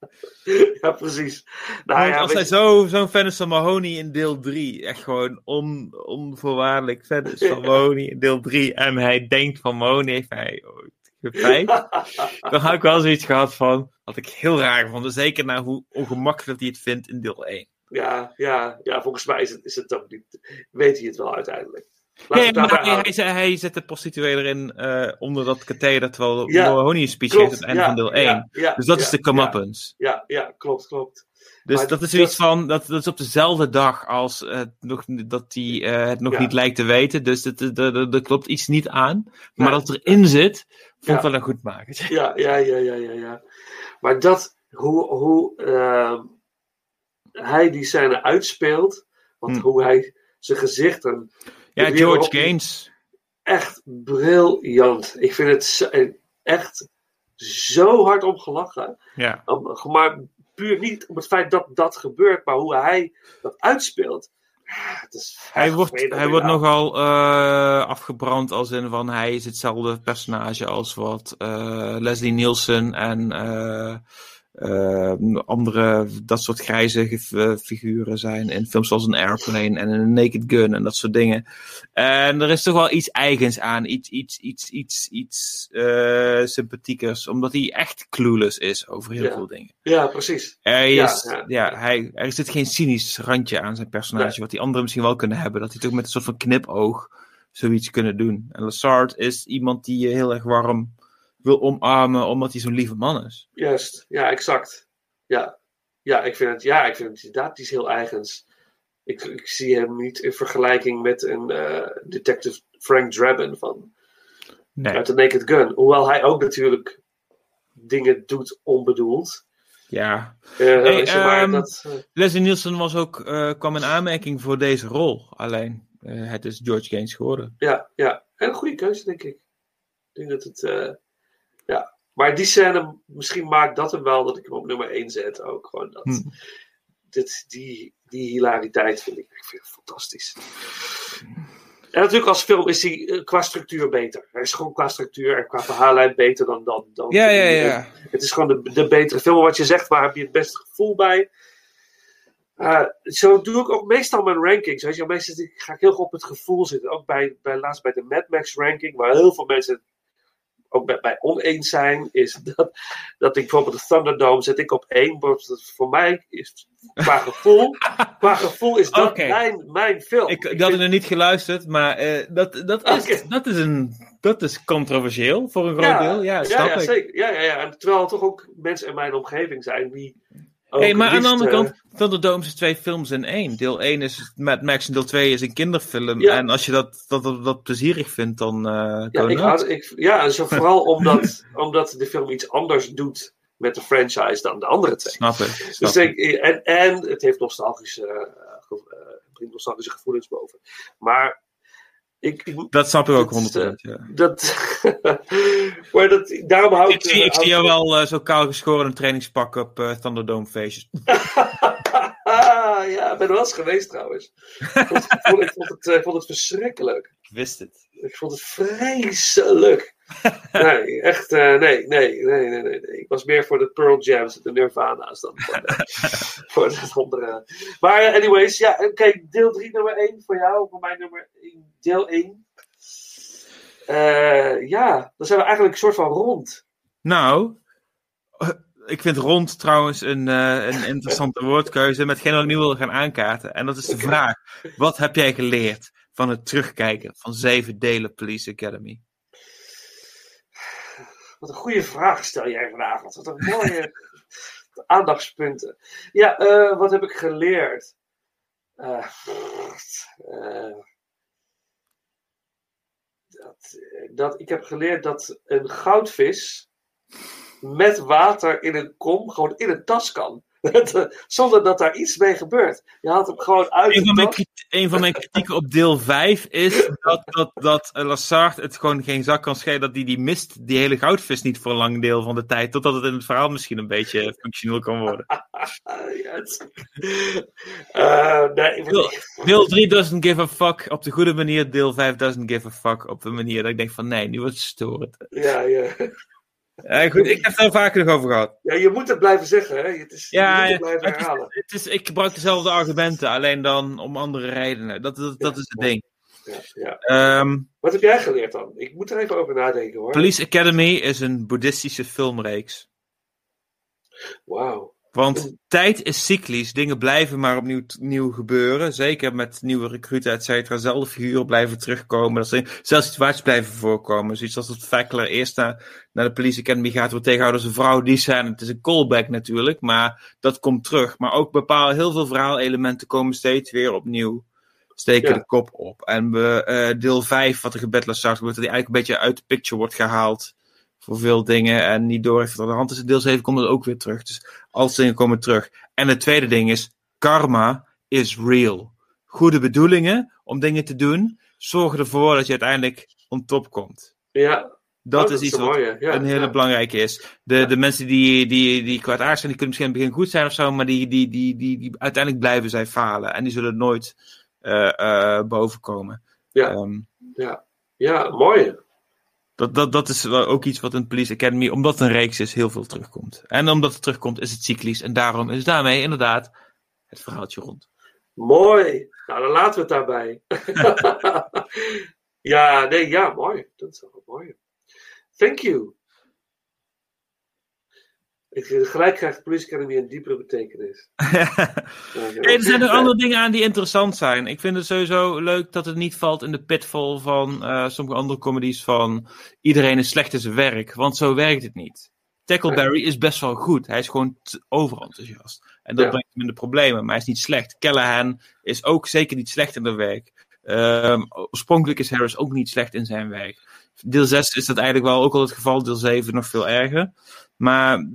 ja, precies. Nou ja, als hij je- zo, zo'n fan is van Mahoney in deel 3, echt gewoon on, onvoorwaardelijk fan is van. Mahoney in deel 3, en hij denkt van Mahoney heeft hij ooit gepijpt, dan had ik wel zoiets gehad van, wat ik heel raar gevonden, zeker naar hoe ongemakkelijk hij het vindt in deel 1. Ja, ja, ja, volgens mij is het, is het ook niet. Weet hij het wel uiteindelijk. Nee, maar hij, houden. hij, hij zet de prostituee erin eh, onder dat katheder, terwijl Ja, een speech klopt, geeft aan het einde ja, van deel ja, 1. ja, dus dat is de comeuppance. Ja, ja, klopt, klopt. Dus Maar dat is dat- zoiets van, dat, dat is op dezelfde dag als nog, dat hij eh, het nog niet lijkt te weten. Dus er klopt iets niet aan. Maar dat erin zit, vond ik wel een goed maken. Ja, ja, ja, ja, ja, ja. Maar dat, hoe, hoe ehm, hij die scène uitspeelt, want Hm. hoe hij zijn gezicht en. Ja, George Gaines. Echt briljant. Ik vind het zo- echt zo hard om gelachen. Ja. Maar puur niet om het feit dat dat gebeurt, maar hoe hij dat uitspeelt. Ah, Hij wordt, hij wordt nogal eh, afgebrand als in van hij is hetzelfde personage als wat eh, Leslie Nielsen en eh, eh, andere dat soort grijze eh, figuren zijn in films zoals een Airplane en een Naked Gun en dat soort dingen. En er is toch wel iets eigens aan, iets, iets, iets, iets, iets eh, sympathiekers, omdat hij echt clueless is over heel veel dingen. Ja, precies. Er, is, ja. hij, er zit geen cynisch randje aan zijn personage, wat die anderen misschien wel kunnen hebben. Dat hij toch met een soort van knipoog zoiets kunnen doen. En Lassard is iemand die je heel erg warm wil omarmen, omdat hij zo'n lieve man is. Juist, ja, exact. Ja, ja ik vind het, ja, ik vind het inderdaad iets heel eigens. Ik, ik zie hem niet in vergelijking met een eh, detective Frank Drabin van Nee. uit The Naked Gun. Hoewel hij ook natuurlijk dingen doet onbedoeld. Ja. Ja, Hey, maar ehm, dat, eh, Leslie Nielsen was ook, kwam in aanmerking voor deze rol. Alleen, het is George Gaines geworden. Ja, ja. En een goede keuze, denk ik. Ik denk dat het. Maar die scène, misschien maakt dat hem wel dat ik hem op nummer 1 zet ook. Gewoon dat. Hm. dit, die, die hilariteit vind ik, ik vind het fantastisch. En natuurlijk als film is hij eh, qua structuur beter. Hij is gewoon qua structuur en qua verhaallijn beter dan dan. dan Ja, ja, ja. Het is gewoon de, de betere film. Wat je zegt, waar heb je het beste gevoel bij? Eh, zo doe ik ook meestal mijn rankings. Weet je, meestal ga ik heel erg op het gevoel zitten. Ook bij, bij, laatst bij de Mad Max ranking, waar heel veel mensen ook bij, bij oneens zijn, is dat, dat ik bijvoorbeeld de Thunderdome zet ik op één. dat Voor mij is qua gevoel, qua gevoel is dat mijn, mijn film. Ik, ik had er niet geluisterd, maar eh, dat, dat, is, dat, is een, dat is controversieel voor een groot deel. Ja, ja, ik. zeker. Ja, ja, ja. En terwijl er toch ook mensen in mijn omgeving zijn die. Hey, maar aan de andere eh, kant, Thunderdome is twee films in één. Deel 1 is Mad Max en deel 2 is een kinderfilm. Ja. En als je dat, dat, dat, dat plezierig vindt, dan eh Ja, ik had, ik, ja zo vooral omdat, omdat de film iets anders doet met de franchise dan de andere twee. Snap ik. Snap Dus ik. ik, en, en het heeft nostalgische, brengt nostalgische gevoelens boven. Maar ik, Dat snap ik ook dat is, 100%. eh, ja. dat, maar dat, daarom hou ik... Ik zie, eh, ik hou zie jou wel eh, zo kaal geschoren in een trainingspak op eh, Thunderdome feestjes. Ah, ja, ik ben er wel eens geweest trouwens. Ik vond, ik het, eh, ik vond het verschrikkelijk. Ik wist het. Ik vond het vreselijk. Nee, echt, eh, nee, nee, nee, nee, nee, nee. Ik was meer voor de Pearl Jams en de Nirvana's dan voor, de, voor het andere. Maar eh, anyways, ja, oké, deel 3 nummer 1 voor jou, voor mij nummer 1, deel 1. Eh, ja, dan zijn we eigenlijk een soort van rond. Nou, ik vind rond trouwens een, een interessante woordkeuze met geen wat ik nu wil gaan aankaarten. En dat is de vraag: wat heb jij geleerd van het terugkijken van zeven delen Police Academy? Wat een goede vraag stel jij vandaag. Wat een mooie aandachtspunten. Ja, eh, wat heb ik geleerd? Eh, eh, dat, dat, ik heb geleerd dat een goudvis met water in een kom gewoon in een tas kan. Zonder dat daar iets mee gebeurt. Je haalt hem gewoon uit Een van, mijn tas. kriti- een van mijn kritieken op deel 5 is dat, dat, dat eh, Lassard het gewoon geen zak kan schelen. Dat die, die mist die hele goudvis niet voor een lang deel van de tijd. Totdat het in het verhaal misschien een beetje functioneel kan worden. Eh, nee, Deel, deel 3 doesn't give a fuck op de goede manier. Deel 5 doesn't give a fuck op de manier dat ik denk van nee, nu wordt het storend. ja, ja. Eh, goed, ik heb het er vaker nog over gehad. ja, je moet het blijven zeggen. Hè? Het is, Ja, je moet ja, het blijven het is, herhalen. het is, ik gebruik dezelfde argumenten, alleen dan om andere redenen. Dat, dat, dat is het ding. Ja, ja. Ehm, Wat heb jij geleerd dan? Ik moet er even over nadenken hoor. Police Academy is een boeddhistische filmreeks. Wauw. Want tijd is cyclisch, dingen blijven maar opnieuw nieuw gebeuren. Zeker met nieuwe recruten, et cetera. Zelfde figuren blijven terugkomen. Dat zijn, zelfs situaties blijven voorkomen. Zoiets als dat Fackler eerst naar, naar de Police Academy gaat, wordt tegenhouden als een vrouw. Die zijn, het is een callback natuurlijk, maar dat komt terug. Maar ook bepaalde, heel veel verhaalelementen komen steeds weer opnieuw. Steken Ja. de kop op. En we, eh, deel 5, wat er gebed start wordt, dat die eigenlijk een beetje uit de picture wordt gehaald. Voor veel dingen. En niet door heeft wat aan de hand is. Deel 7 komt het ook weer terug. Dus als dingen komen terug. En het tweede ding is, karma is real. Goede bedoelingen om dingen te doen, zorgen ervoor dat je uiteindelijk on top komt. Ja. Dat Oh, is iets wat. Ja, een hele ja. belangrijke is. De, de mensen die, die, die kwaadaardig zijn, die kunnen misschien in het begin goed zijn of zo, maar die, die, die, die, die uiteindelijk blijven zij falen. En die zullen nooit eh eh bovenkomen. Ja. Ehm, Ja, ja mooi. Dat, dat, dat is ook iets wat in Police Academy, omdat het een reeks is, heel veel terugkomt. En omdat het terugkomt, is het cyclisch. En daarom is daarmee inderdaad het verhaaltje rond. Mooi. Nou, dan laten we het daarbij. ja, nee, ja, mooi. Dat is wel mooi. Thank you. Ik, gelijk krijgt Police Academy een diepere betekenis. Er zijn nog andere dingen aan die interessant zijn. Ik vind het sowieso leuk dat het niet valt in de pitfall van eh, sommige andere comedies van iedereen is slecht in zijn werk. Want zo werkt het niet. Tackleberry is best wel goed. Hij is gewoon overenthousiast. En dat Ja. brengt hem in de problemen. Maar hij is niet slecht. Callahan is ook zeker niet slecht in zijn werk. Ehm, oorspronkelijk is Harris ook niet slecht in zijn werk. Deel 6 is dat eigenlijk wel ook al het geval, deel 7 nog veel erger. Maar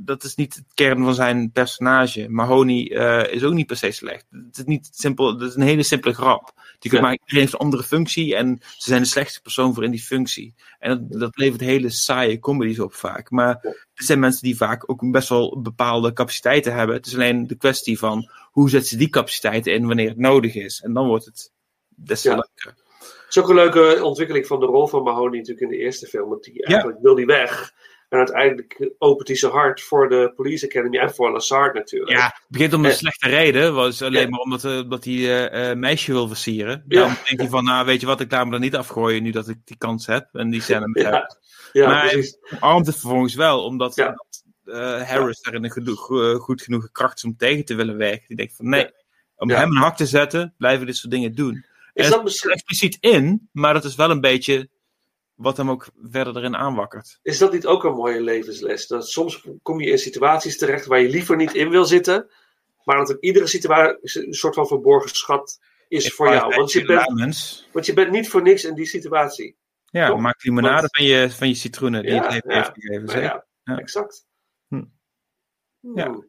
dat is niet het kern van zijn personage. Mahoney eh, is ook niet per se slecht. Het is niet simpel, het is een hele simpele grap. Die kunt Ja. maken, iedereen heeft een andere functie en ze zijn de slechtste persoon voor in die functie. En dat, dat levert hele saaie comedies op vaak. Maar er zijn mensen die vaak ook best wel bepaalde capaciteiten hebben. Het is alleen de kwestie van hoe zetten ze die capaciteiten in wanneer het nodig is. En dan wordt het des te Ja. leuker. Het is ook een leuke ontwikkeling van de rol van Mahoney natuurlijk in de eerste film. Want die eigenlijk wil die weg. En uiteindelijk opent hij zijn hart voor de Police Academy en voor Lazard natuurlijk. Ja, het begint om een slechte reden. Was alleen Ja. maar omdat, eh, omdat hij eh, eh, meisje wil versieren. Ja. Dan denkt hij van, nou weet je wat, ik laat me er niet afgooien nu dat ik die kans heb. En die scène met Ja. Ja, maar precies. hij armt het vervolgens wel, omdat Harris daarin een gedo- go- eh, goed genoeg kracht is om tegen te willen werken. Die denkt van, nee, om Ja. hem een hak te zetten, blijven we dit soort dingen doen. Is dat misschien- expliciet in, maar dat is wel een beetje wat hem ook verder erin aanwakkert. Is dat niet ook een mooie levensles? Dat soms kom je in situaties terecht waar je liever niet in wil zitten. Maar dat in iedere situatie een soort van verborgen schat is voor jou. Want je, bent, want je bent niet voor niks in die situatie. Ja, Toch? maak limonade Want- van je, van je citroenen die Ja, het leven ja. heeft gegeven. Ja, exact. Hm. Ja.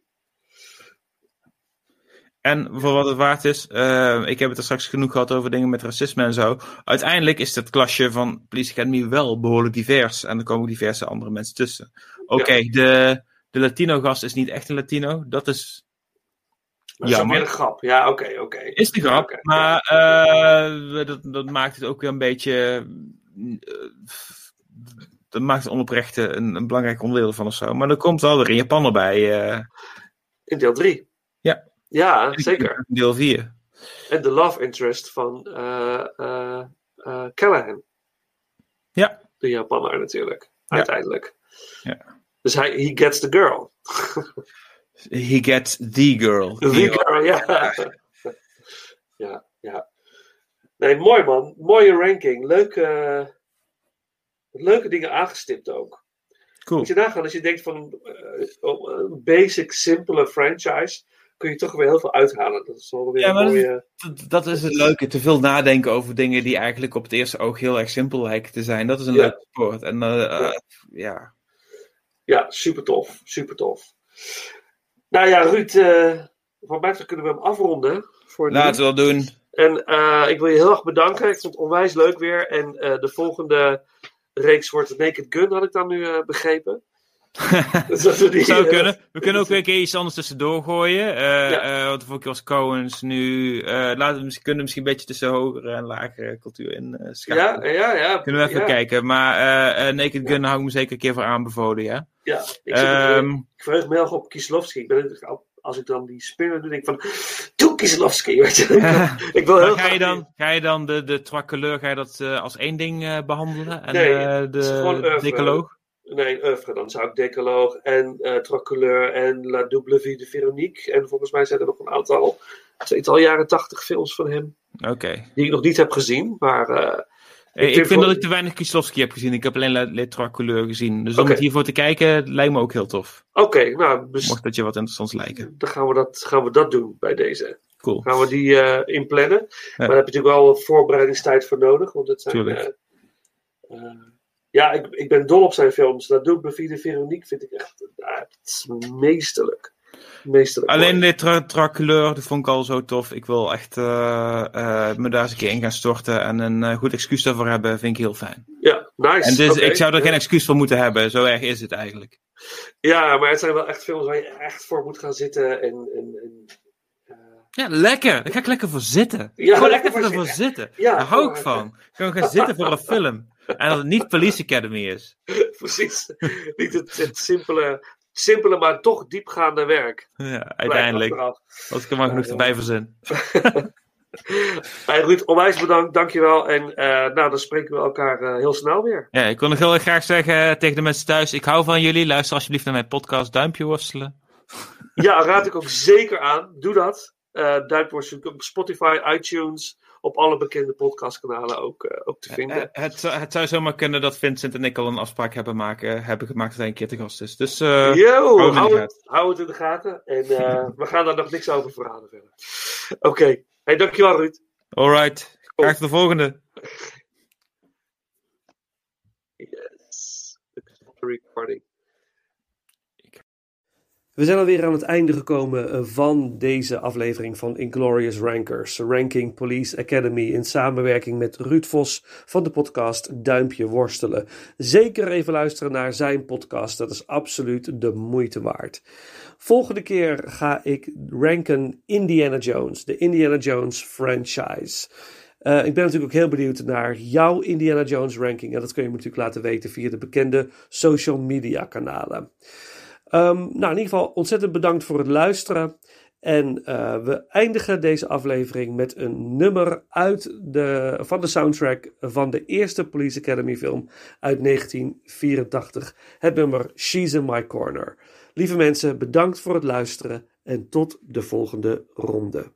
En voor wat het waard is, eh, ik heb het er straks genoeg gehad over dingen met racisme en zo. Uiteindelijk is het klasje van Police Academy wel behoorlijk divers. En er komen diverse andere mensen tussen. Oké, de, de Latino-gast is niet echt een Latino. Dat is Dat is jammer. een grap. Ja, oké, oké. Is de grap, maar eh, dat, dat maakt het ook weer een beetje. eh, dat maakt het onoprechte een, een belangrijk onderdeel van of zo. Maar er komt wel weer in Japan erbij. eh, In deel 3. ja, Ja, zeker. deel 4. En de love interest van eh eh eh, Callahan. Ja. De Japaner natuurlijk. Ja. Uiteindelijk. Ja. Dus hij he gets the girl. He gets the girl. The girl, ja. ja, ja. Nee, mooi man. Mooie ranking. Leuke, leuke dingen aangestipt ook. Cool. Moet je nagaan, als je denkt van oh, een basic, simpele franchise, kun je toch weer heel veel uithalen. Dat is wel weer Ja, maar dat, mooie... dat, dat is het leuke. Te veel nadenken over dingen die eigenlijk op het eerste oog heel erg simpel lijken te zijn. Dat is een Ja. leuke sport. En eh, eh, ja. Ja, super tof. Super tof. Nou ja, Ruud, eh wat mij kunnen we hem afronden. Voor nu. Laten we dat doen. En eh, ik wil je heel erg bedanken. Ik vond het onwijs leuk weer. En eh, de volgende reeks wordt Naked Gun, had ik dan nu eh, begrepen. Dus dat Zou kunnen. We kunnen ook weer een keer iets anders tussendoor gooien. Eh Ja. eh, want de vorige keer was Coens. Nu eh, laten we misschien, kunnen we misschien een beetje tussen hogere en lagere cultuur in eh ja, schakelen. ja, ja. Kunnen we even ja. kijken. Maar Naked Gun hou ik me zeker een keer voor aanbevolen, ja. Ja, ik, ik verheug me heel op Kieslowski. Ik ben, als ik dan die spinner doe, denk ik van... Doe Kieslowski, weet je. ik wil heel ga je dan, ga je dan de, de trois couleurs, ga je dat als één ding eh, behandelen? En Nee, de oeuvre. decaloog? Nee, oeuvre. Dan zou ik Decaloog en eh Trocouleur en La Double Vie de Veronique. En volgens mij zijn er nog een aantal, tweetal jaren tachtig films van hem. Oké. Die ik nog niet heb gezien, maar... eh, Ik, ik vind voor- dat ik te weinig Kieslowski heb gezien. Ik heb alleen Le- Les Trois Couleurs gezien. Dus om het hiervoor te kijken, lijkt me ook heel tof. Oké, nou, dus Mocht dat je wat interessants lijken. dan gaan we, dat, gaan we dat doen bij deze. Cool. Gaan we die eh inplannen. Maar daar heb je natuurlijk wel voorbereidingstijd voor nodig. Want het zijn... Tuurlijk. eh, eh, ja, ik, ik ben dol op zijn films. Dat doet Buffy de Veronique vind ik echt ja, meesterlijk. Meesterlijk. Alleen Trois Couleurs, dat vond ik al zo tof. Ik wil echt eh, eh, me daar eens een keer in gaan storten. En een eh, goed excuus daarvoor hebben, vind ik heel fijn. Ja, nice. En dus ik zou er geen excuus voor moeten hebben. Zo erg is het eigenlijk. Ja, maar het zijn wel echt films waar je echt voor moet gaan zitten. En, en, en Ja, lekker. Daar ga ik lekker voor zitten. Ja, Gewoon lekker voor zitten. Ja, Daar hou ik van. Gewoon gaan zitten voor een film. En dat het niet Police Academy is. precies. Niet het, het simpele, simpele, maar toch diepgaande werk. Ja, uiteindelijk. Als ik er maar genoeg erbij verzin. Hey Ruud, onwijs bedankt, dankjewel. En eh, nou, dan spreken we elkaar eh, heel snel weer. Ja, ik wil nog heel erg graag zeggen tegen de mensen thuis. Ik hou van jullie. Luister alsjeblieft naar mijn podcast. Duimpje worstelen. Ja, raad ik ook zeker aan. Doe dat. Eh duimpje worstelen op Spotify, iTunes, op alle bekende podcastkanalen ook, eh, ook te vinden. Eh, Het, zou- het zou zomaar kunnen dat Vincent en ik al een afspraak hebben, maken, hebben gemaakt dat hij een keer te gast is. Dus eh Yo, hou hou, het, hou het in de gaten. En eh, we gaan daar nog niks over verhalen verder. Oké. Hey, dankjewel Ruud. Alright. Graag tot de volgende. Yes. Recording. We zijn alweer aan het einde gekomen eh, van deze aflevering van Inglorious Rankers, Ranking Police Academy in samenwerking met Ruud Vos van de podcast Duimpje Worstelen. Zeker even luisteren naar zijn podcast, dat is absoluut de moeite waard. Volgende keer ga ik ranken Indiana Jones, de Indiana Jones franchise. Uh, ik ben natuurlijk ook heel benieuwd naar jouw Indiana Jones ranking en dat kun je natuurlijk laten weten via de bekende social media kanalen. Um, nou, in ieder geval ontzettend bedankt voor het luisteren. En uh, we eindigen deze aflevering met een nummer uit de, van de soundtrack van de eerste Police Academy film uit 1984. Het nummer She's in My Corner. Lieve mensen, bedankt voor het luisteren en tot de volgende ronde.